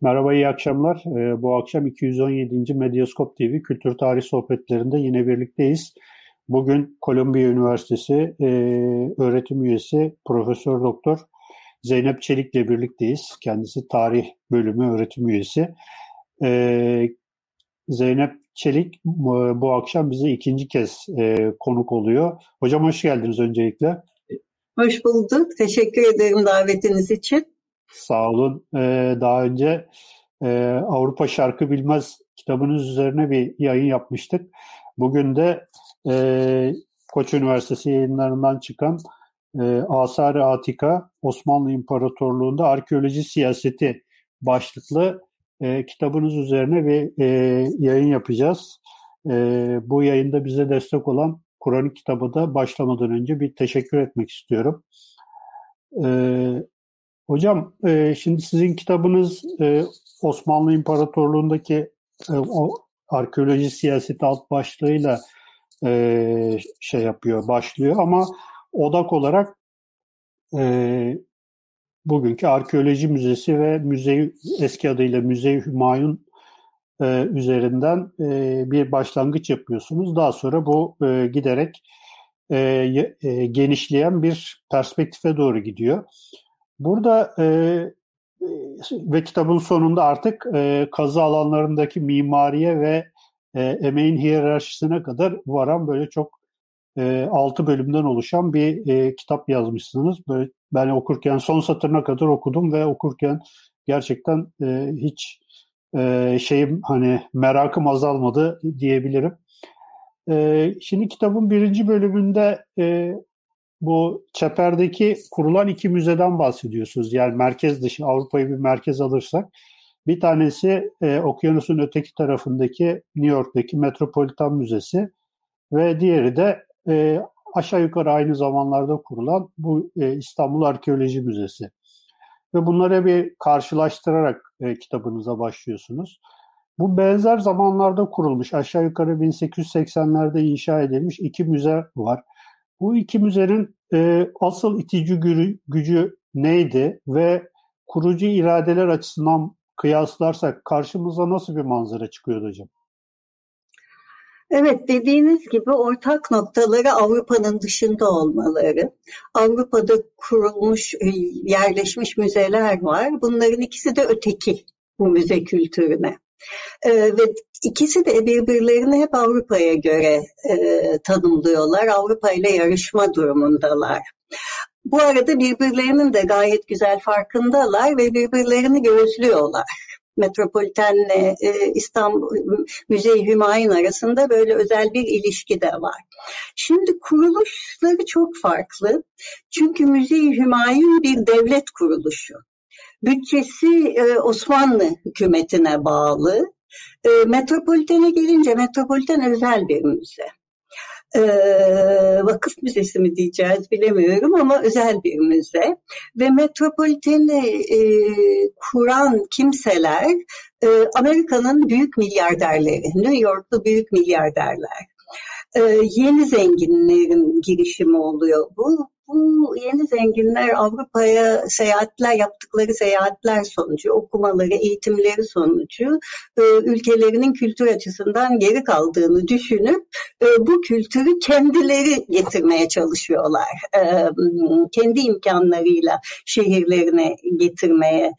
Merhaba, iyi akşamlar. Ee, bu akşam 217. Medyaskop TV Kültür Tarih Sohbetlerinde yine birlikteyiz. Bugün Kolombiya Üniversitesi e, öğretim üyesi Profesör Doktor Zeynep Çelik'le birlikteyiz. Kendisi tarih bölümü öğretim üyesi. Ee, Zeynep Çelik bu akşam bize ikinci kez e, konuk oluyor. Hocam hoş geldiniz öncelikle. Hoş bulduk. Teşekkür ederim davetiniz için. Sağ olun. Ee, daha önce e, Avrupa Şarkı Bilmez kitabınız üzerine bir yayın yapmıştık. Bugün de e, Koç Üniversitesi yayınlarından çıkan e, Asar-ı Atika Osmanlı İmparatorluğu'nda Arkeoloji Siyaseti başlıklı e, kitabınız üzerine bir e, yayın yapacağız. E, bu yayında bize destek olan Kur'an kitabı da başlamadan önce bir teşekkür etmek istiyorum. E, hocam e, şimdi sizin kitabınız e, Osmanlı İmparatorluğu'ndaki e, o arkeoloji siyaseti alt başlığıyla e, şey yapıyor, başlıyor ama odak olarak e, bugünkü Arkeoloji Müzesi ve müze eski adıyla Müze Hümayun e, üzerinden e, bir başlangıç yapıyorsunuz. Daha sonra bu e, giderek e, e, genişleyen bir perspektife doğru gidiyor. Burada e, ve kitabın sonunda artık e, kazı alanlarındaki mimariye ve e, emeğin hiyerarşisine kadar varan böyle çok e, 6 bölümden oluşan bir e, kitap yazmışsınız. Böyle ben okurken son satırına kadar okudum ve okurken gerçekten e, hiç e, şeyim hani merakım azalmadı diyebilirim. E, şimdi kitabın birinci bölümünde e, bu çeperdeki kurulan iki müzeden bahsediyorsunuz. Yani merkez dışı Avrupa'yı bir merkez alırsak bir tanesi e, okyanusun öteki tarafındaki New York'taki Metropolitan Müzesi ve diğeri de e, aşağı yukarı aynı zamanlarda kurulan bu e, İstanbul Arkeoloji Müzesi. Ve bunları bir karşılaştırarak e, kitabınıza başlıyorsunuz. Bu benzer zamanlarda kurulmuş, aşağı yukarı 1880'lerde inşa edilmiş iki müze var. Bu iki müzenin e, asıl itici gücü, gücü neydi ve kurucu iradeler açısından kıyaslarsak karşımıza nasıl bir manzara çıkıyordu hocam? Evet dediğiniz gibi ortak noktaları Avrupa'nın dışında olmaları. Avrupa'da kurulmuş, e, yerleşmiş müzeler var. Bunların ikisi de öteki bu müze kültürüne. Ee, ve ikisi de birbirlerini hep Avrupa'ya göre e, tanımlıyorlar. Avrupa ile yarışma durumundalar. Bu arada birbirlerinin de gayet güzel farkındalar ve birbirlerini gözlüyorlar. Metropolitenle e, İstanbul Müze Hümayun arasında böyle özel bir ilişki de var. Şimdi kuruluşları çok farklı. Çünkü Müze Hümayun bir devlet kuruluşu. Bütçesi e, Osmanlı hükümetine bağlı. E, Metropolitene gelince Metropoliten özel bir müze e, vakıf müzesi mi diyeceğiz bilemiyorum ama özel bir müze ve metropoliteni e, kuran kimseler e, Amerika'nın büyük milyarderleri, New Yorklu büyük milyarderler. E, yeni zenginlerin girişimi oluyor bu bu yeni zenginler Avrupa'ya seyahatler yaptıkları seyahatler sonucu, okumaları, eğitimleri sonucu e, ülkelerinin kültür açısından geri kaldığını düşünüp e, bu kültürü kendileri getirmeye çalışıyorlar. E, kendi imkanlarıyla şehirlerine getirmeye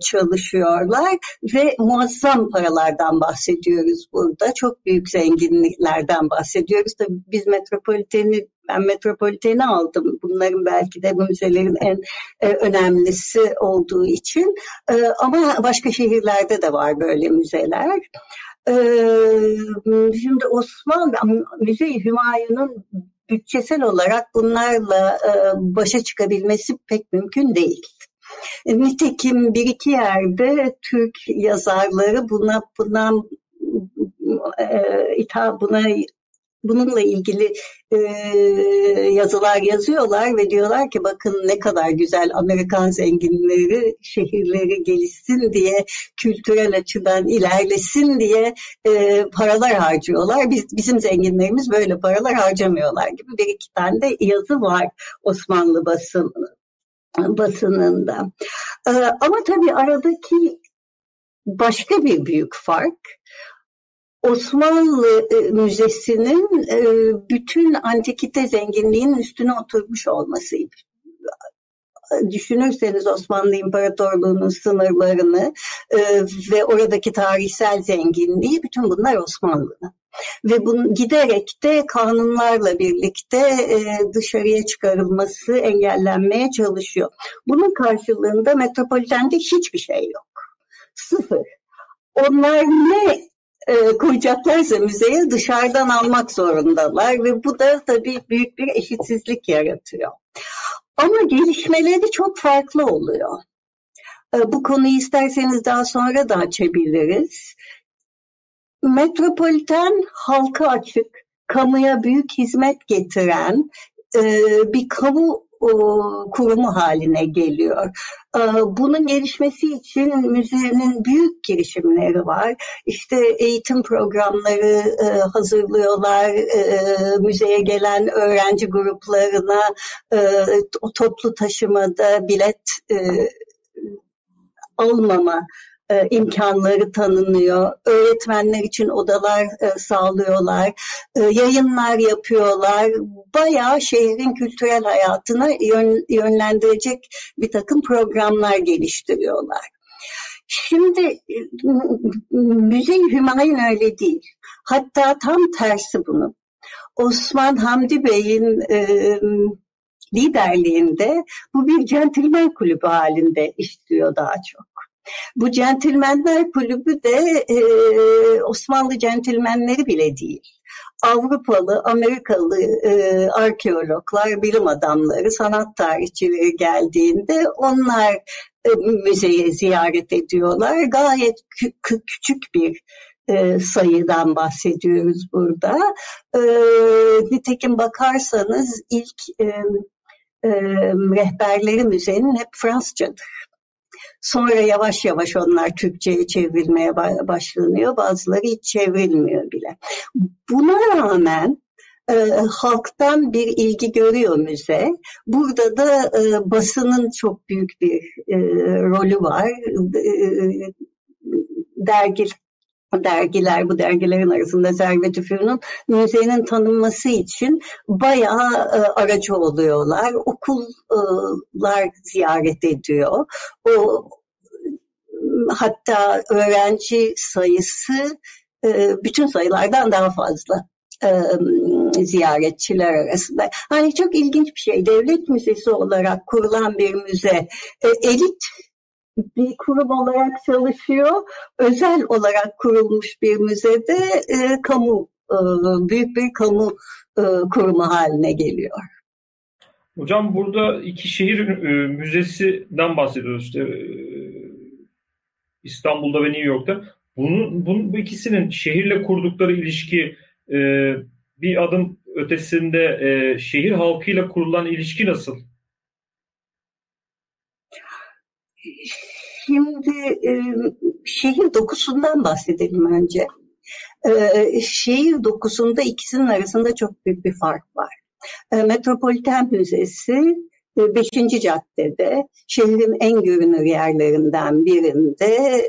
çalışıyorlar ve muazzam paralardan bahsediyoruz burada. Çok büyük zenginliklerden bahsediyoruz. Tabii biz metropoliteni ben metropoliteni aldım. Bunların belki de bu müzelerin en e, önemlisi olduğu için. E, ama başka şehirlerde de var böyle müzeler. E, şimdi Osmanlı Müze Hümayun'un bütçesel olarak bunlarla e, başa çıkabilmesi pek mümkün değil. Nitekim bir iki yerde Türk yazarları buna buna e, buna bununla ilgili e, yazılar yazıyorlar ve diyorlar ki bakın ne kadar güzel Amerikan zenginleri şehirleri gelişsin diye kültürel açıdan ilerlesin diye e, paralar harcıyorlar. Biz bizim zenginlerimiz böyle paralar harcamıyorlar gibi bir iki tane de yazı var Osmanlı basın basınında. Ee, ama tabii aradaki başka bir büyük fark Osmanlı e, Müzesi'nin e, bütün antikite zenginliğinin üstüne oturmuş olmasıydı. Düşünürseniz Osmanlı İmparatorluğu'nun sınırlarını e, ve oradaki tarihsel zenginliği bütün bunlar Osmanlı'nın. Ve bunun giderek de kanunlarla birlikte dışarıya çıkarılması engellenmeye çalışıyor. Bunun karşılığında metropolitende hiçbir şey yok. Sıfır. Onlar ne e, koyacaklarsa müzeye dışarıdan almak zorundalar ve bu da tabii büyük bir eşitsizlik yaratıyor. Ama gelişmeleri çok farklı oluyor. E, bu konuyu isterseniz daha sonra da açabiliriz. Metropoliten halka açık, kamuya büyük hizmet getiren e, bir kamu kurumu haline geliyor. Bunun gelişmesi için müzenin büyük girişimleri var. İşte eğitim programları e, hazırlıyorlar. E, müzeye gelen öğrenci gruplarına e, toplu taşımada bilet almama e, imkanları tanınıyor. Öğretmenler için odalar e, sağlıyorlar. E, yayınlar yapıyorlar. Bayağı şehrin kültürel hayatına yön, yönlendirecek bir takım programlar geliştiriyorlar. Şimdi müze Hümayun öyle değil. Hatta tam tersi bunu. Osman Hamdi Bey'in e, liderliğinde bu bir centilmen kulübü halinde işliyor daha çok. Bu centilmenler kulübü de e, Osmanlı centilmenleri bile değil. Avrupalı, Amerikalı e, arkeologlar, bilim adamları, sanat tarihçileri geldiğinde onlar e, müzeye ziyaret ediyorlar. Gayet kü- küçük bir e, sayıdan bahsediyoruz burada. E, nitekim bakarsanız ilk e, e, rehberleri müzenin hep Fransızcadır. Sonra yavaş yavaş onlar Türkçe'ye çevrilmeye başlanıyor. Bazıları hiç çevrilmiyor bile. Buna rağmen e, halktan bir ilgi görüyor müze. Burada da e, basının çok büyük bir e, rolü var. E, dergi dergiler, bu dergilerin arasında Servet Üfür'ün müzenin tanınması için bayağı e, aracı oluyorlar. Okullar ziyaret ediyor. O hatta öğrenci sayısı e, bütün sayılardan daha fazla e, ziyaretçiler arasında. Hani çok ilginç bir şey. Devlet müzesi olarak kurulan bir müze e, elit bir kurum olarak çalışıyor. Özel olarak kurulmuş bir müzede e, kamu e, büyük bir kamu e, kurumu haline geliyor. Hocam burada iki şehir e, müzesinden bahsediyoruz işte e, İstanbul'da ve New York'ta. Bunun, bunun bu ikisinin şehirle kurdukları ilişki e, bir adım ötesinde e, şehir halkıyla kurulan ilişki nasıl? Şimdi şehir dokusundan bahsedelim önce. Şehir dokusunda ikisinin arasında çok büyük bir fark var. Metropoliten Müzesi 5. E, caddede şehrin en görünür yerlerinden birinde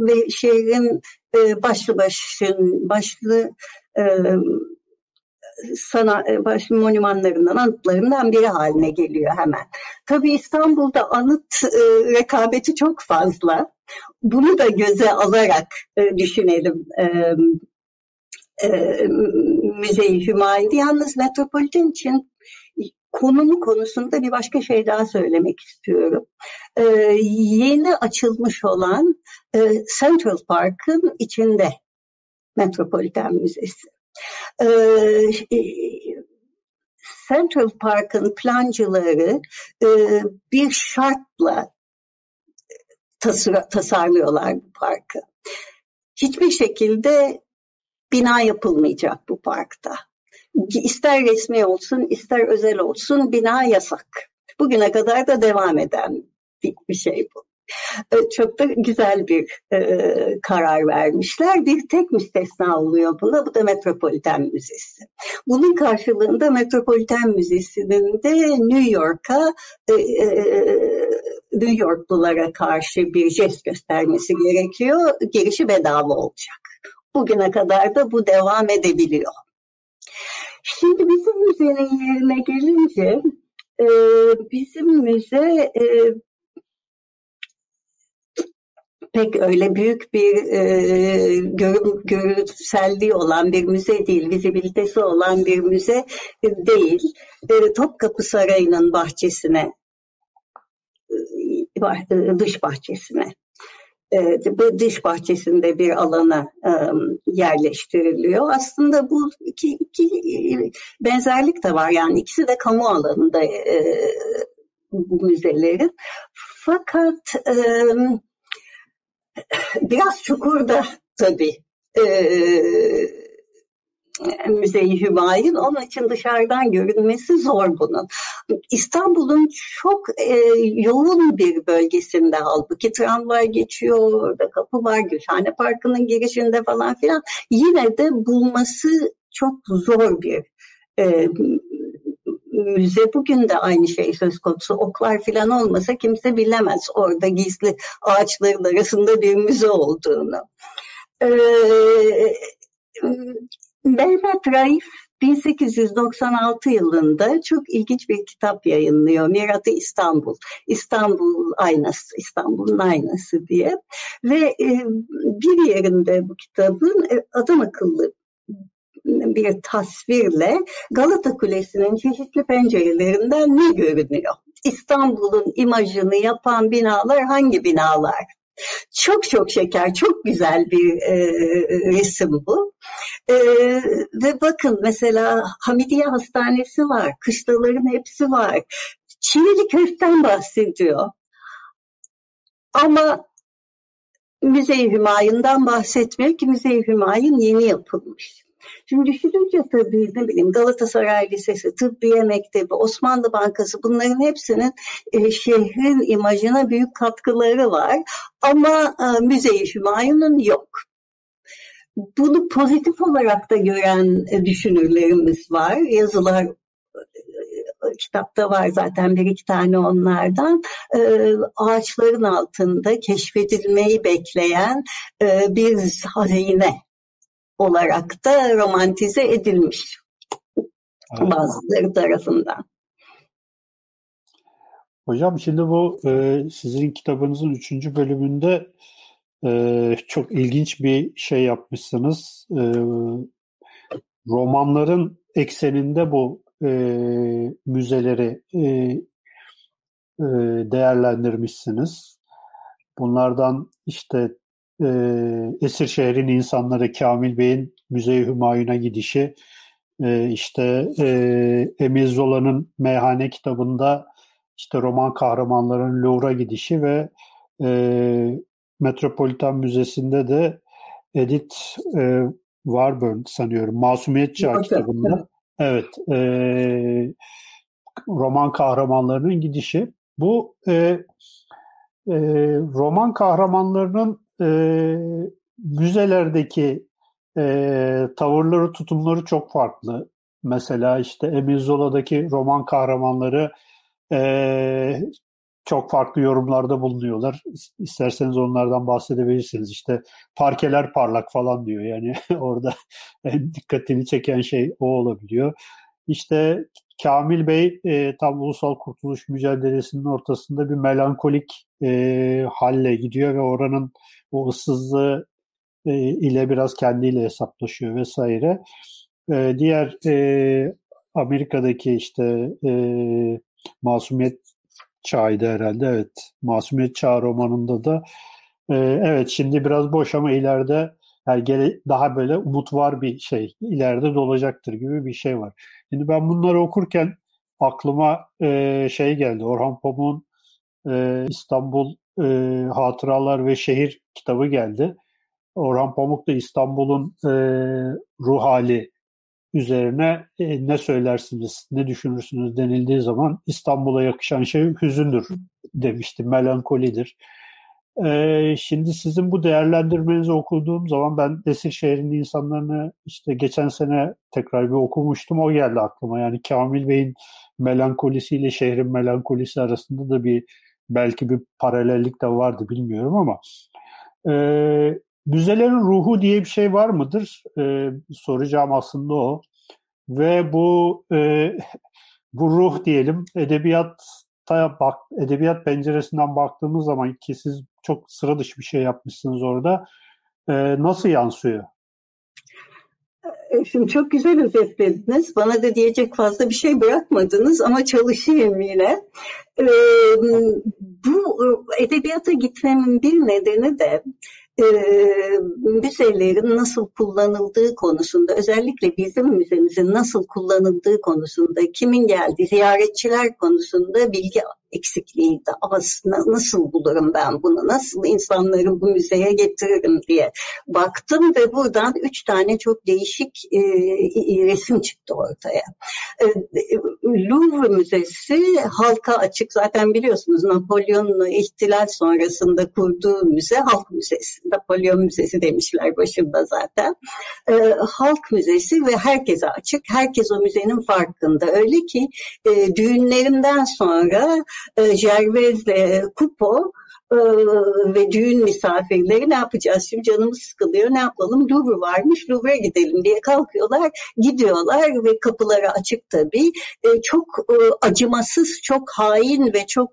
ve şehrin başlı başın başlı sana e, baş monümanlarından, anıtlarından biri haline geliyor hemen. Tabii İstanbul'da anıt e, rekabeti çok fazla. Bunu da göze alarak e, düşünelim e, e, Müze-i Hümayun'da. Yalnız Metropolitan için konumu konusunda bir başka şey daha söylemek istiyorum. Ee, yeni açılmış olan e, Central Park'ın içinde Metropolitan Müzesi. Ee, Central Park'ın plancıları e, bir şartla tasarlıyorlar bu parkı. Hiçbir şekilde bina yapılmayacak bu parkta. İster resmi olsun, ister özel olsun bina yasak. Bugüne kadar da devam eden bir şey bu. E, çok da güzel bir e, karar vermişler. Bir tek müstesna oluyor buna. Bu da Metropoliten Müzesi. Bunun karşılığında Metropoliten Müzesi'nin de New York'a e, e, New Yorklulara karşı bir jest göstermesi gerekiyor. Girişi bedava olacak. Bugüne kadar da bu devam edebiliyor. Şimdi bizim müzenin yerine gelince e, bizim müze e, pek öyle büyük bir e, görüm, görselliği olan bir müze değil, vizibilitesi olan bir müze değil. E, Topkapı Sarayı'nın bahçesine, e, dış bahçesine bu dış bahçesinde bir alana yerleştiriliyor. Aslında bu iki, iki benzerlik de var yani ikisi de kamu alanında bu müzelerin. Fakat biraz çukurda tabii Müzeyi Hümayun. Onun için dışarıdan görünmesi zor bunun. İstanbul'un çok e, yoğun bir bölgesinde halbuki tramvay geçiyor, orada kapı var, Gülhane Parkı'nın girişinde falan filan. Yine de bulması çok zor bir e, müze bugün de aynı şey söz konusu. Oklar falan olmasa kimse bilemez orada gizli ağaçların arasında bir müze olduğunu. Ee, Mehmet Raif 1896 yılında çok ilginç bir kitap yayınlıyor. Miratı İstanbul. İstanbul aynası, İstanbul'un aynası diye. Ve e, bir yerinde bu kitabın e, adam akıllı bir tasvirle Galata Kulesi'nin çeşitli pencerelerinden ne görünüyor? İstanbul'un imajını yapan binalar hangi binalar? Çok çok şeker, çok güzel bir e, resim bu. E, ve bakın mesela Hamidiye Hastanesi var, kışlaların hepsi var. Çivili Köften bahsediyor. Ama Müze-i Hümayun'dan bahsetmiyor Müze-i Hümayun yeni yapılmış. Şimdi düşününce tabii ne bileyim Galatasaray Lisesi, Tıbbiye Mektebi, Osmanlı Bankası bunların hepsinin e, şehrin imajına büyük katkıları var. Ama e, Müze-i Hümayun'un yok. Bunu pozitif olarak da gören e, düşünürlerimiz var. Yazılar e, kitapta var zaten bir iki tane onlardan e, ağaçların altında keşfedilmeyi bekleyen e, bir hazine olarak da romantize edilmiş evet. bazıları tarafından. Hocam şimdi bu e, sizin kitabınızın üçüncü bölümünde e, çok ilginç bir şey yapmışsınız. E, romanların ekseninde bu e, müzeleri e, e, değerlendirmişsiniz. Bunlardan işte e, Esir şehrin insanları Kamil Bey'in Müze-i Hümayun'a gidişi, e, işte e, Emil Zola'nın Meyhane kitabında işte roman kahramanların Louvre'a gidişi ve e, Metropolitan Müzesi'nde de Edith e, Warburn sanıyorum Masumiyet Çağı kitabında. Evet. E, roman kahramanlarının gidişi. Bu e, e, roman kahramanlarının e, müzelerdeki e, tavırları, tutumları çok farklı. Mesela işte Emil Zola'daki roman kahramanları e, çok farklı yorumlarda bulunuyorlar. İsterseniz onlardan bahsedebilirsiniz. İşte parkeler parlak falan diyor. Yani orada en dikkatini çeken şey o olabiliyor. İşte Kamil Bey e, tam ulusal kurtuluş mücadelesinin ortasında bir melankolik e, halle gidiyor ve oranın o ıssızlığı e, ile biraz kendiyle hesaplaşıyor vesaire. E, diğer e, Amerika'daki işte e, Masumiyet Çağı'ydı herhalde. Evet. Masumiyet Çağı romanında da e, evet şimdi biraz boş ama ileride yani gele, daha böyle umut var bir şey. ileride dolacaktır gibi bir şey var. Şimdi ben bunları okurken aklıma e, şey geldi. Orhan Pamuk'un e, İstanbul e, Hatıralar ve Şehir kitabı geldi. Orhan Pamuk da İstanbul'un e, ruh hali üzerine e, ne söylersiniz, ne düşünürsünüz denildiği zaman İstanbul'a yakışan şey hüzündür demişti, melankolidir. E, şimdi sizin bu değerlendirmenizi okuduğum zaman ben Eskişehir'in insanlarını işte geçen sene tekrar bir okumuştum. O geldi aklıma. Yani Kamil Bey'in melankolisiyle şehrin melankolisi arasında da bir belki bir paralellik de vardı bilmiyorum ama e, müzelerin ruhu diye bir şey var mıdır? E, soracağım aslında o. Ve bu e, bu ruh diyelim edebiyatta bak edebiyat penceresinden baktığımız zaman ki siz çok sıra dışı bir şey yapmışsınız orada. E, nasıl yansıyor? E, şimdi çok güzel özetlediniz. Bana da diyecek fazla bir şey bırakmadınız ama çalışayım yine. Ee, bu edebiyata gitmemin bir nedeni de e, müzelerin nasıl kullanıldığı konusunda, özellikle bizim müzemizin nasıl kullanıldığı konusunda, kimin geldiği, ziyaretçiler konusunda bilgi eksikliğiydi. Aslında nasıl bulurum ben bunu, nasıl insanları bu müzeye getiririm diye baktım ve buradan üç tane çok değişik e, resim çıktı ortaya. E, Louvre Müzesi halka açık zaten biliyorsunuz Napolyon'un ihtilal sonrasında kurduğu müze halk müzesi. Napolyon Müzesi demişler başında zaten. E, halk müzesi ve herkese açık. Herkes o müzenin farkında. Öyle ki e, düğünlerinden sonra e, Gervais'le Kupo e, ve düğün misafirleri ne yapacağız? Şimdi canımız sıkılıyor. Ne yapalım? Louvre varmış Louvre'ya gidelim diye kalkıyorlar. Gidiyorlar ve kapıları açık tabii. E, çok e, acımasız çok hain ve çok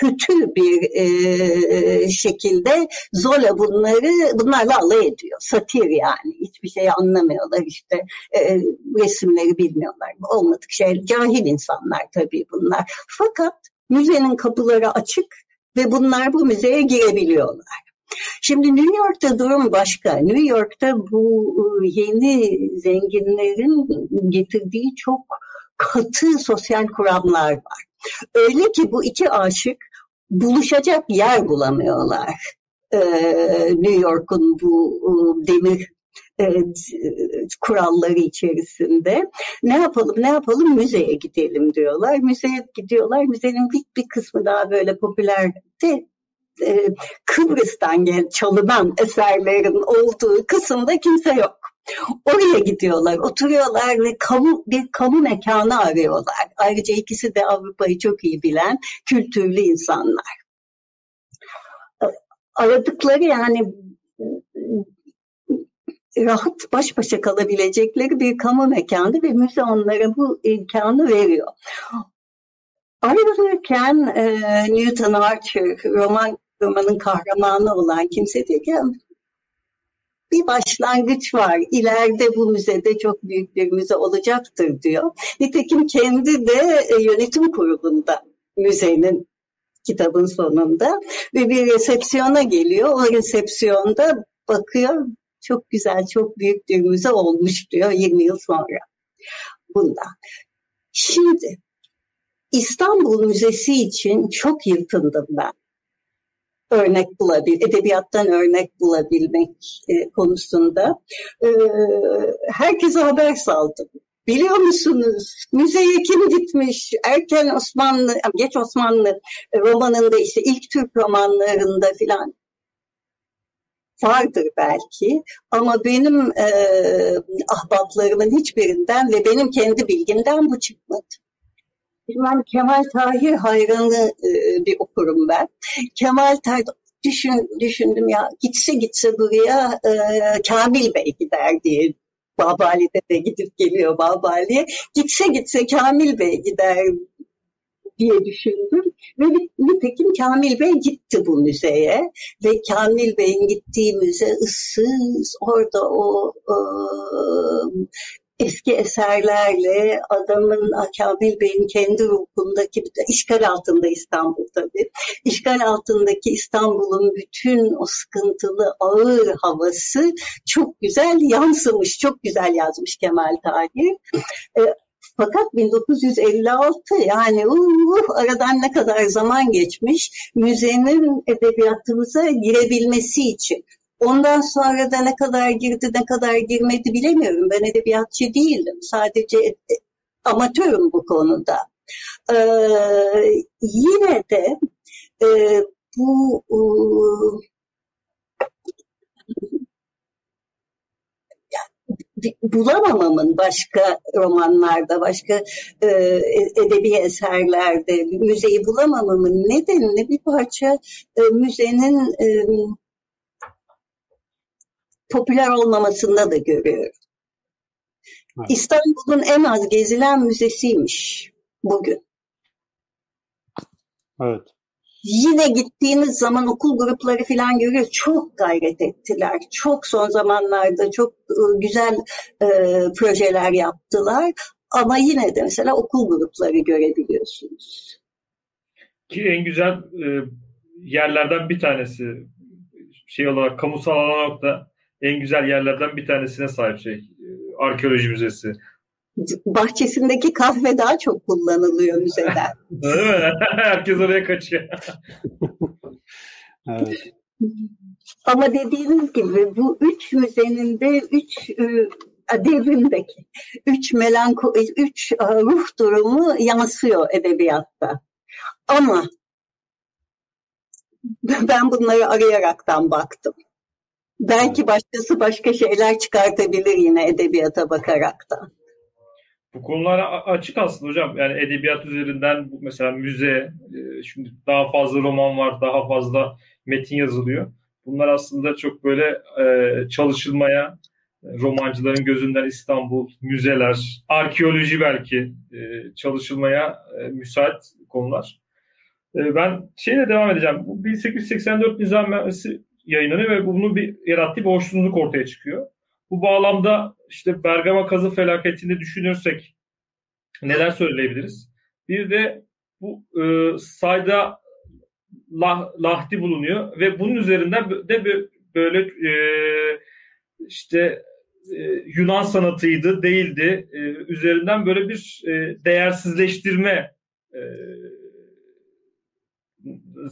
kötü bir şekilde Zola bunları bunlarla alay ediyor. Satir yani. Hiçbir şey anlamıyorlar işte. Resimleri bilmiyorlar. Olmadık şey cahil insanlar tabii bunlar. Fakat müzenin kapıları açık ve bunlar bu müzeye girebiliyorlar. Şimdi New York'ta durum başka. New York'ta bu ıı, yeni zenginlerin getirdiği çok katı sosyal kuramlar var. Öyle ki bu iki aşık buluşacak yer bulamıyorlar. Ee, New York'un bu ıı, demir e, kuralları içerisinde. Ne yapalım ne yapalım müzeye gidelim diyorlar. Müzeye gidiyorlar. Müzenin bir, bir kısmı daha böyle popüler de e, Kıbrıs'tan gel çalınan eserlerin olduğu kısımda kimse yok. Oraya gidiyorlar, oturuyorlar ve kamu bir kamu mekanı arıyorlar. Ayrıca ikisi de Avrupa'yı çok iyi bilen kültürlü insanlar. Aradıkları yani rahat baş başa kalabilecekleri bir kamu mekanı ve müze onlara bu imkanı veriyor. Ayrılırken e, Newton Archer, roman romanın kahramanı olan kimse diyor ki bir başlangıç var. İleride bu müzede çok büyük bir müze olacaktır diyor. Nitekim kendi de e, yönetim kurulunda müzenin kitabın sonunda ve bir resepsiyona geliyor. O resepsiyonda bakıyor çok güzel, çok büyük bir müze olmuş diyor 20 yıl sonra bundan. Şimdi İstanbul Müzesi için çok yırtındım ben. Örnek bulabil, edebiyattan örnek bulabilmek e, konusunda. E, herkese haber saldım. Biliyor musunuz müzeye kim gitmiş? Erken Osmanlı, geç Osmanlı romanında işte ilk Türk romanlarında filan vardır belki ama benim e, ahbaplarımın hiçbirinden ve benim kendi bilgimden bu çıkmadı. Ben Kemal Tahir hayranı e, bir okurum ben. Kemal Tahir düşün, düşündüm ya gitse gitse buraya e, Kamil Bey gider diye Babali'de de gidip geliyor Babali'ye. Gitse gitse Kamil Bey gider diye düşündüm. Ve nitekim Kamil Bey gitti bu müzeye ve Kamil Bey'in gittiği müze ıssız orada o e, eski eserlerle adamın Kamil Bey'in kendi ruhundaki işgal altında İstanbul tabii. İşgal altındaki İstanbul'un bütün o sıkıntılı ağır havası çok güzel yansımış, çok güzel yazmış Kemal Tahir. E, fakat 1956 yani uh, aradan ne kadar zaman geçmiş müzenin edebiyatımıza girebilmesi için. Ondan sonra da ne kadar girdi ne kadar girmedi bilemiyorum. Ben edebiyatçı değilim. Sadece e, amatörüm bu konuda. Ee, yine de e, bu bulamamamın başka romanlarda, başka e, edebi eserlerde müzeyi bulamamamın nedenini bir parça e, müzenin e, popüler olmamasında da görüyorum. Evet. İstanbul'un en az gezilen müzesiymiş bugün. Evet. Yine gittiğiniz zaman okul grupları falan görüyoruz. Çok gayret ettiler. Çok son zamanlarda çok ıı, güzel e, projeler yaptılar. Ama yine de mesela okul grupları görebiliyorsunuz. Ki en güzel e, yerlerden bir tanesi şey olarak kamusal olarak da en güzel yerlerden bir tanesine sahip şey arkeoloji müzesi bahçesindeki kahve daha çok kullanılıyor müzeden. Değil mi? Herkes oraya kaçıyor. evet. Ama dediğiniz gibi bu üç müzenin de üç e, devrimdeki üç melanko üç e, ruh durumu yansıyor edebiyatta. Ama ben bunları arayaraktan baktım. Belki başkası başka şeyler çıkartabilir yine edebiyata bakaraktan. Bu konular açık aslında hocam. Yani edebiyat üzerinden mesela müze, e, şimdi daha fazla roman var, daha fazla metin yazılıyor. Bunlar aslında çok böyle e, çalışılmaya, romancıların gözünden İstanbul, müzeler, arkeoloji belki e, çalışılmaya müsait konular. Ben şeyle devam edeceğim. Bu 1884 nizamnamesi yayınlanıyor ve bunun bir yarattığı bir hoşnutsuzluk ortaya çıkıyor. Bu bağlamda işte Bergama kazı felaketini düşünürsek neler söyleyebiliriz? Bir de bu e, sayda lah, lahdi bulunuyor ve bunun üzerinden de böyle e, işte e, Yunan sanatıydı, değildi. E, üzerinden böyle bir e, değersizleştirme e,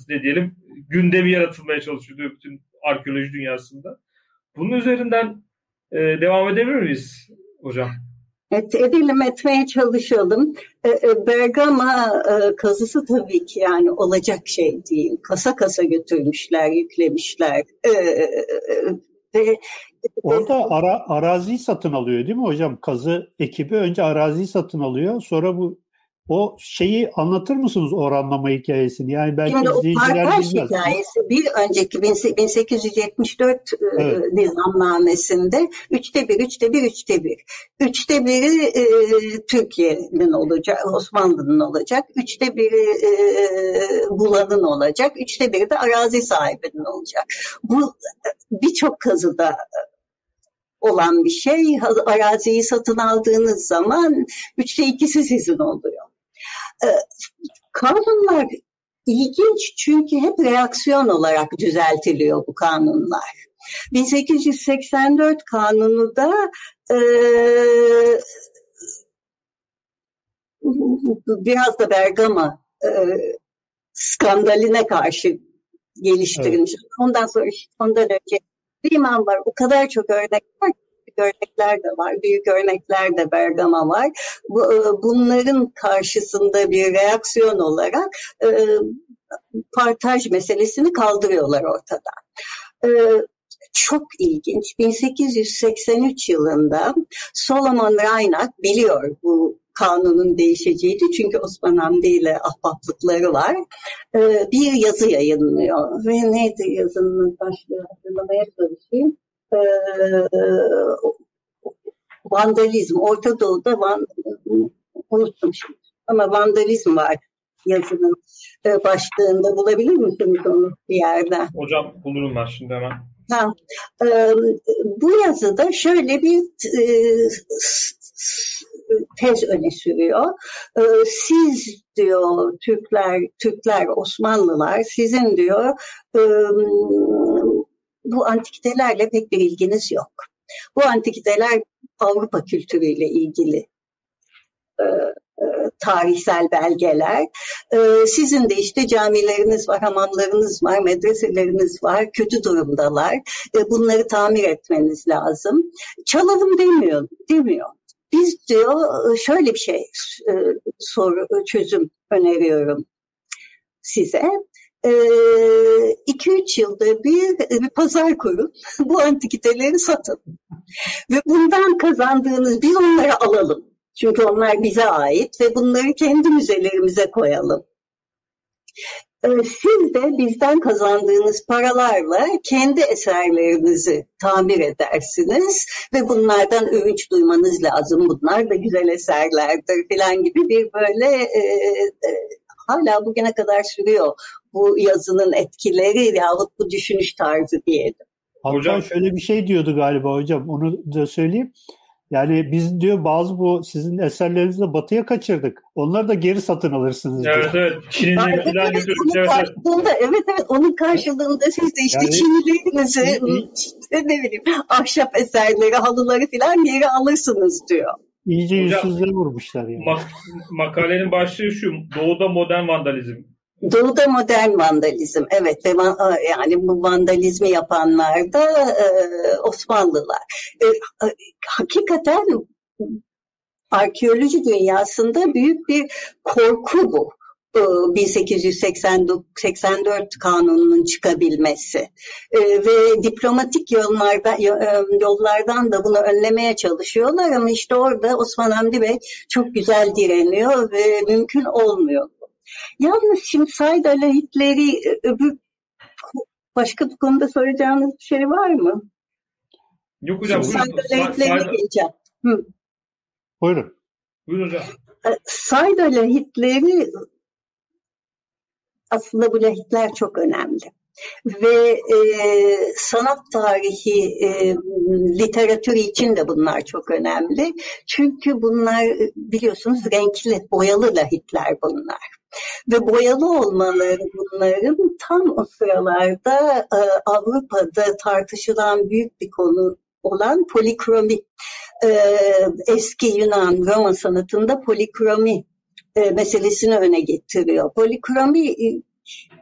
ne diyelim gündemi yaratılmaya çalışıyordu bütün arkeoloji dünyasında. Bunun üzerinden e, devam edebilir miyiz hocam? Evet, edelim etmeye çalışalım. E, e, Bergama e, kazısı tabii ki yani olacak şey değil. Kasa kasa götürmüşler, yüklemişler. Ve Orada ara, arazi satın alıyor değil mi hocam? Kazı ekibi önce arazi satın alıyor. Sonra bu o şeyi anlatır mısınız oranlama hikayesini? Yani belki Şimdi izleyiciler o bilmez. hikayesi bir önceki 1874 e, evet. nizamnamesinde üçte bir, üçte bir, üçte bir. Üçte biri e, Türkiye'nin olacak, Osmanlı'nın olacak. Üçte biri e, Bulan'ın olacak. Üçte biri de arazi sahibinin olacak. Bu birçok kazıda olan bir şey. Araziyi satın aldığınız zaman üçte ikisi sizin oluyor. Ee, kanunlar ilginç çünkü hep reaksiyon olarak düzeltiliyor bu kanunlar. 1884 kanunu da e, biraz da Bergama e, skandaline karşı geliştirilmiş. Evet. Ondan sonra ondan önce Riemann var. O kadar çok örnek var örnekler de var, büyük örnekler de Bergama var. Bu, e, bunların karşısında bir reaksiyon olarak e, partaj meselesini kaldırıyorlar ortadan. E, çok ilginç. 1883 yılında Solomon Reinach biliyor bu kanunun değişeceğini çünkü Osman Hamdi ile ahbaplıkları var. Ee, bir yazı yayınlıyor ve neydi yazının başlığı hatırlamaya çalışayım e, vandalizm, Orta Doğu'da van, unuttum şimdi. Ama vandalizm var yazının e, başlığında. Bulabilir misiniz onu bir yerde? Hocam bulurum ben şimdi hemen. Ha, e, bu yazıda şöyle bir e, tez öne sürüyor. E, siz diyor Türkler, Türkler, Osmanlılar, sizin diyor e, bu antikitelerle pek bir ilginiz yok. Bu antikiteler Avrupa kültürüyle ilgili e, e, tarihsel belgeler. E, sizin de işte camileriniz var, hamamlarınız var, medreseleriniz var, kötü durumdalar. E, bunları tamir etmeniz lazım. Çalalım demiyor, demiyor. Biz diyor şöyle bir şey e, soru çözüm öneriyorum size. 2-3 ee, yılda bir, bir pazar kurun. Bu antikiteleri satın. Ve bundan kazandığınız biz onları alalım. Çünkü onlar bize ait ve bunları kendi müzelerimize koyalım. Ee, siz de bizden kazandığınız paralarla kendi eserlerinizi tamir edersiniz ve bunlardan övünç duymanız lazım. Bunlar da güzel eserlerdir falan gibi bir böyle e, e, hala bugüne kadar sürüyor bu yazının etkileri yahut bu düşünüş tarzı diyelim. Hatta hocam, şöyle bir şey diyordu galiba hocam onu da söyleyeyim. Yani biz diyor bazı bu sizin eserlerinizi de batıya kaçırdık. Onları da geri satın alırsınız diyor. Evet evet. Çin'in evet, evet, evet, karşılığında, evet evet onun karşılığında siz de işte yani, Çinlilerinizi işte ne bileyim ahşap eserleri, halıları falan geri alırsınız diyor. İyice yüzsüzlüğe vurmuşlar yani. Mak makalenin başlığı şu. Doğuda modern vandalizm. Doğuda modern vandalizm, evet ve yani bu vandalizmi yapanlar da e, Osmanlılar. E, hakikaten arkeoloji dünyasında büyük bir korku bu. 1884 kanununun çıkabilmesi e, ve diplomatik yollardan, yollardan da bunu önlemeye çalışıyorlar ama işte orada Osman Hamdi Bey çok güzel direniyor ve mümkün olmuyor. Yalnız şimdi sayda lahitleri e, öbür başka bir konuda soracağınız bir şey var mı? Yok hocam. Şimdi sayda lahitlerine geleceğim. Hı. Buyurun. Buyurun hocam. E, sayda lahitleri aslında bu lahitler çok önemli ve e, sanat tarihi e, literatürü için de bunlar çok önemli. Çünkü bunlar biliyorsunuz renkli, boyalı lahitler bunlar. Ve boyalı olmaları bunların tam o sıralarda e, Avrupa'da tartışılan büyük bir konu olan polikromi. E, eski Yunan Roma sanatında polikromi e, meselesini öne getiriyor. Polikromi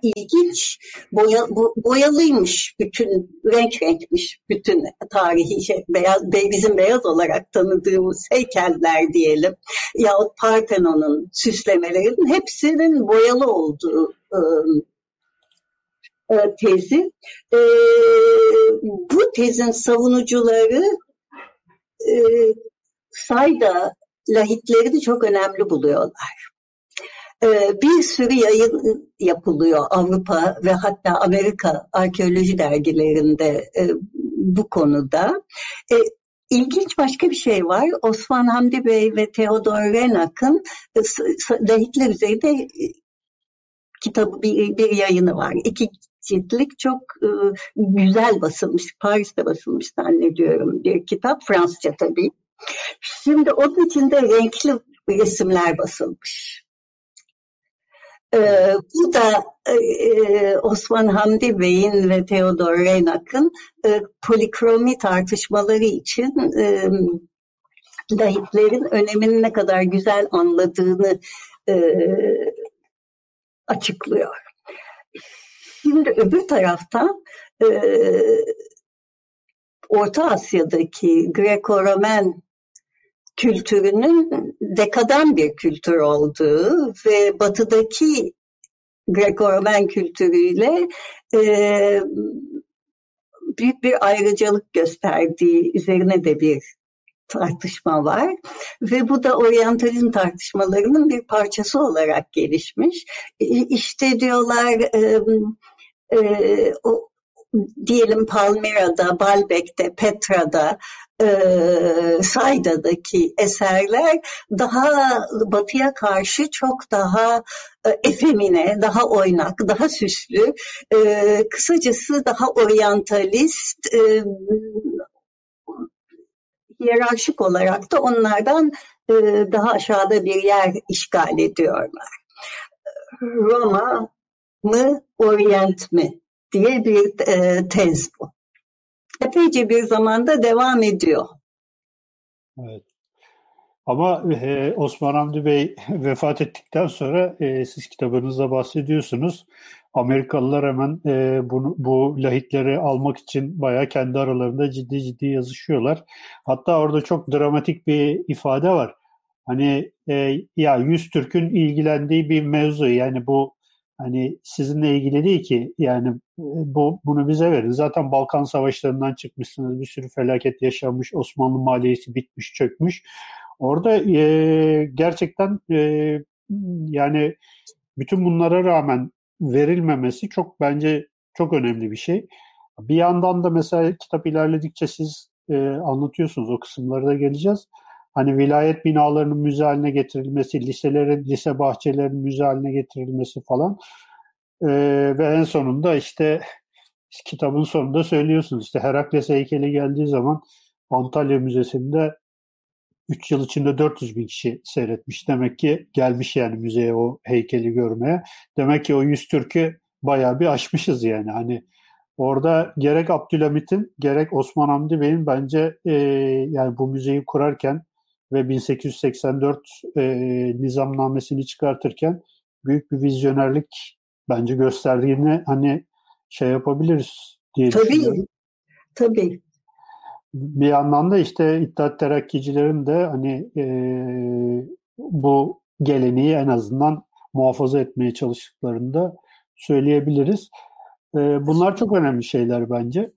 ilginç. Boya, bo, boyalıymış bütün, renk renkmiş bütün tarihi şey, beyaz, bizim beyaz olarak tanıdığımız heykeller diyelim yahut Partenon'un süslemelerinin hepsinin boyalı olduğu ıı, tezi. E, bu tezin savunucuları e, sayda lahitleri de çok önemli buluyorlar. Ee, bir sürü yayın yapılıyor Avrupa ve hatta Amerika arkeoloji dergilerinde e, bu konuda. E, ilginç başka bir şey var. Osman Hamdi Bey ve Theodor Renak'ın e, lahitler üzerinde kitabı bir, bir yayını var. İki ciltlik çok güzel basılmış. Paris'te basılmış zannediyorum bir kitap. Fransızca tabii. Şimdi onun içinde renkli resimler basılmış. Ee, bu da e, e, Osman Hamdi Bey'in ve Theodor Reynak'ın e, polikromi tartışmaları için e, lahitlerin önemini ne kadar güzel anladığını e, açıklıyor. Şimdi öbür taraftan e, Orta Asya'daki Greco-Romen kültürünün dekadan bir kültür olduğu ve batıdaki Greco-Romen kültürüyle e, büyük bir ayrıcalık gösterdiği üzerine de bir tartışma var ve bu da oryantalizm tartışmalarının bir parçası olarak gelişmiş. İşte diyorlar e, e, o, diyelim Palmira'da, Balbek'te, Petra'da e, Sayda'daki eserler daha batıya karşı çok daha e, efemine, daha oynak, daha süslü, e, kısacası daha oryantalist, e, hiyerarşik olarak da onlardan e, daha aşağıda bir yer işgal ediyorlar. Roma mı, Orient mi diye bir e, tez bu epeyce bir zamanda devam ediyor. Evet. Ama e, Osman Hamdi Bey vefat ettikten sonra e, siz kitabınızda bahsediyorsunuz. Amerikalılar hemen e, bunu, bu lahitleri almak için bayağı kendi aralarında ciddi ciddi yazışıyorlar. Hatta orada çok dramatik bir ifade var. Hani e, ya 100 Türk'ün ilgilendiği bir mevzu yani bu Hani sizinle ilgili değil ki yani bu bunu bize verin. Zaten Balkan Savaşlarından çıkmışsınız. Bir sürü felaket yaşanmış. Osmanlı maliyesi bitmiş, çökmüş. Orada e, gerçekten e, yani bütün bunlara rağmen verilmemesi çok bence çok önemli bir şey. Bir yandan da mesela kitap ilerledikçe siz e, anlatıyorsunuz. O kısımlara da geleceğiz. Hani vilayet binalarının müze haline getirilmesi, liselerin, lise bahçelerinin müze haline getirilmesi falan. E, ve en sonunda işte kitabın sonunda söylüyorsunuz. İşte Herakles heykeli geldiği zaman Antalya Müzesi'nde 3 yıl içinde 400 bin kişi seyretmiş. Demek ki gelmiş yani müzeye o heykeli görmeye. Demek ki o 100 Türk'ü bayağı bir aşmışız yani. Hani orada gerek Abdülhamit'in gerek Osman Hamdi Bey'in bence e, yani bu müzeyi kurarken ve 1884 e, nizamnamesini çıkartırken büyük bir vizyonerlik bence gösterdiğini hani şey yapabiliriz diye tabii, düşünüyorum. Tabii bir yandan da işte İttihat Terakkicilerin de hani e, bu geleneği en azından muhafaza etmeye çalıştıklarını da söyleyebiliriz. E, bunlar çok önemli şeyler bence.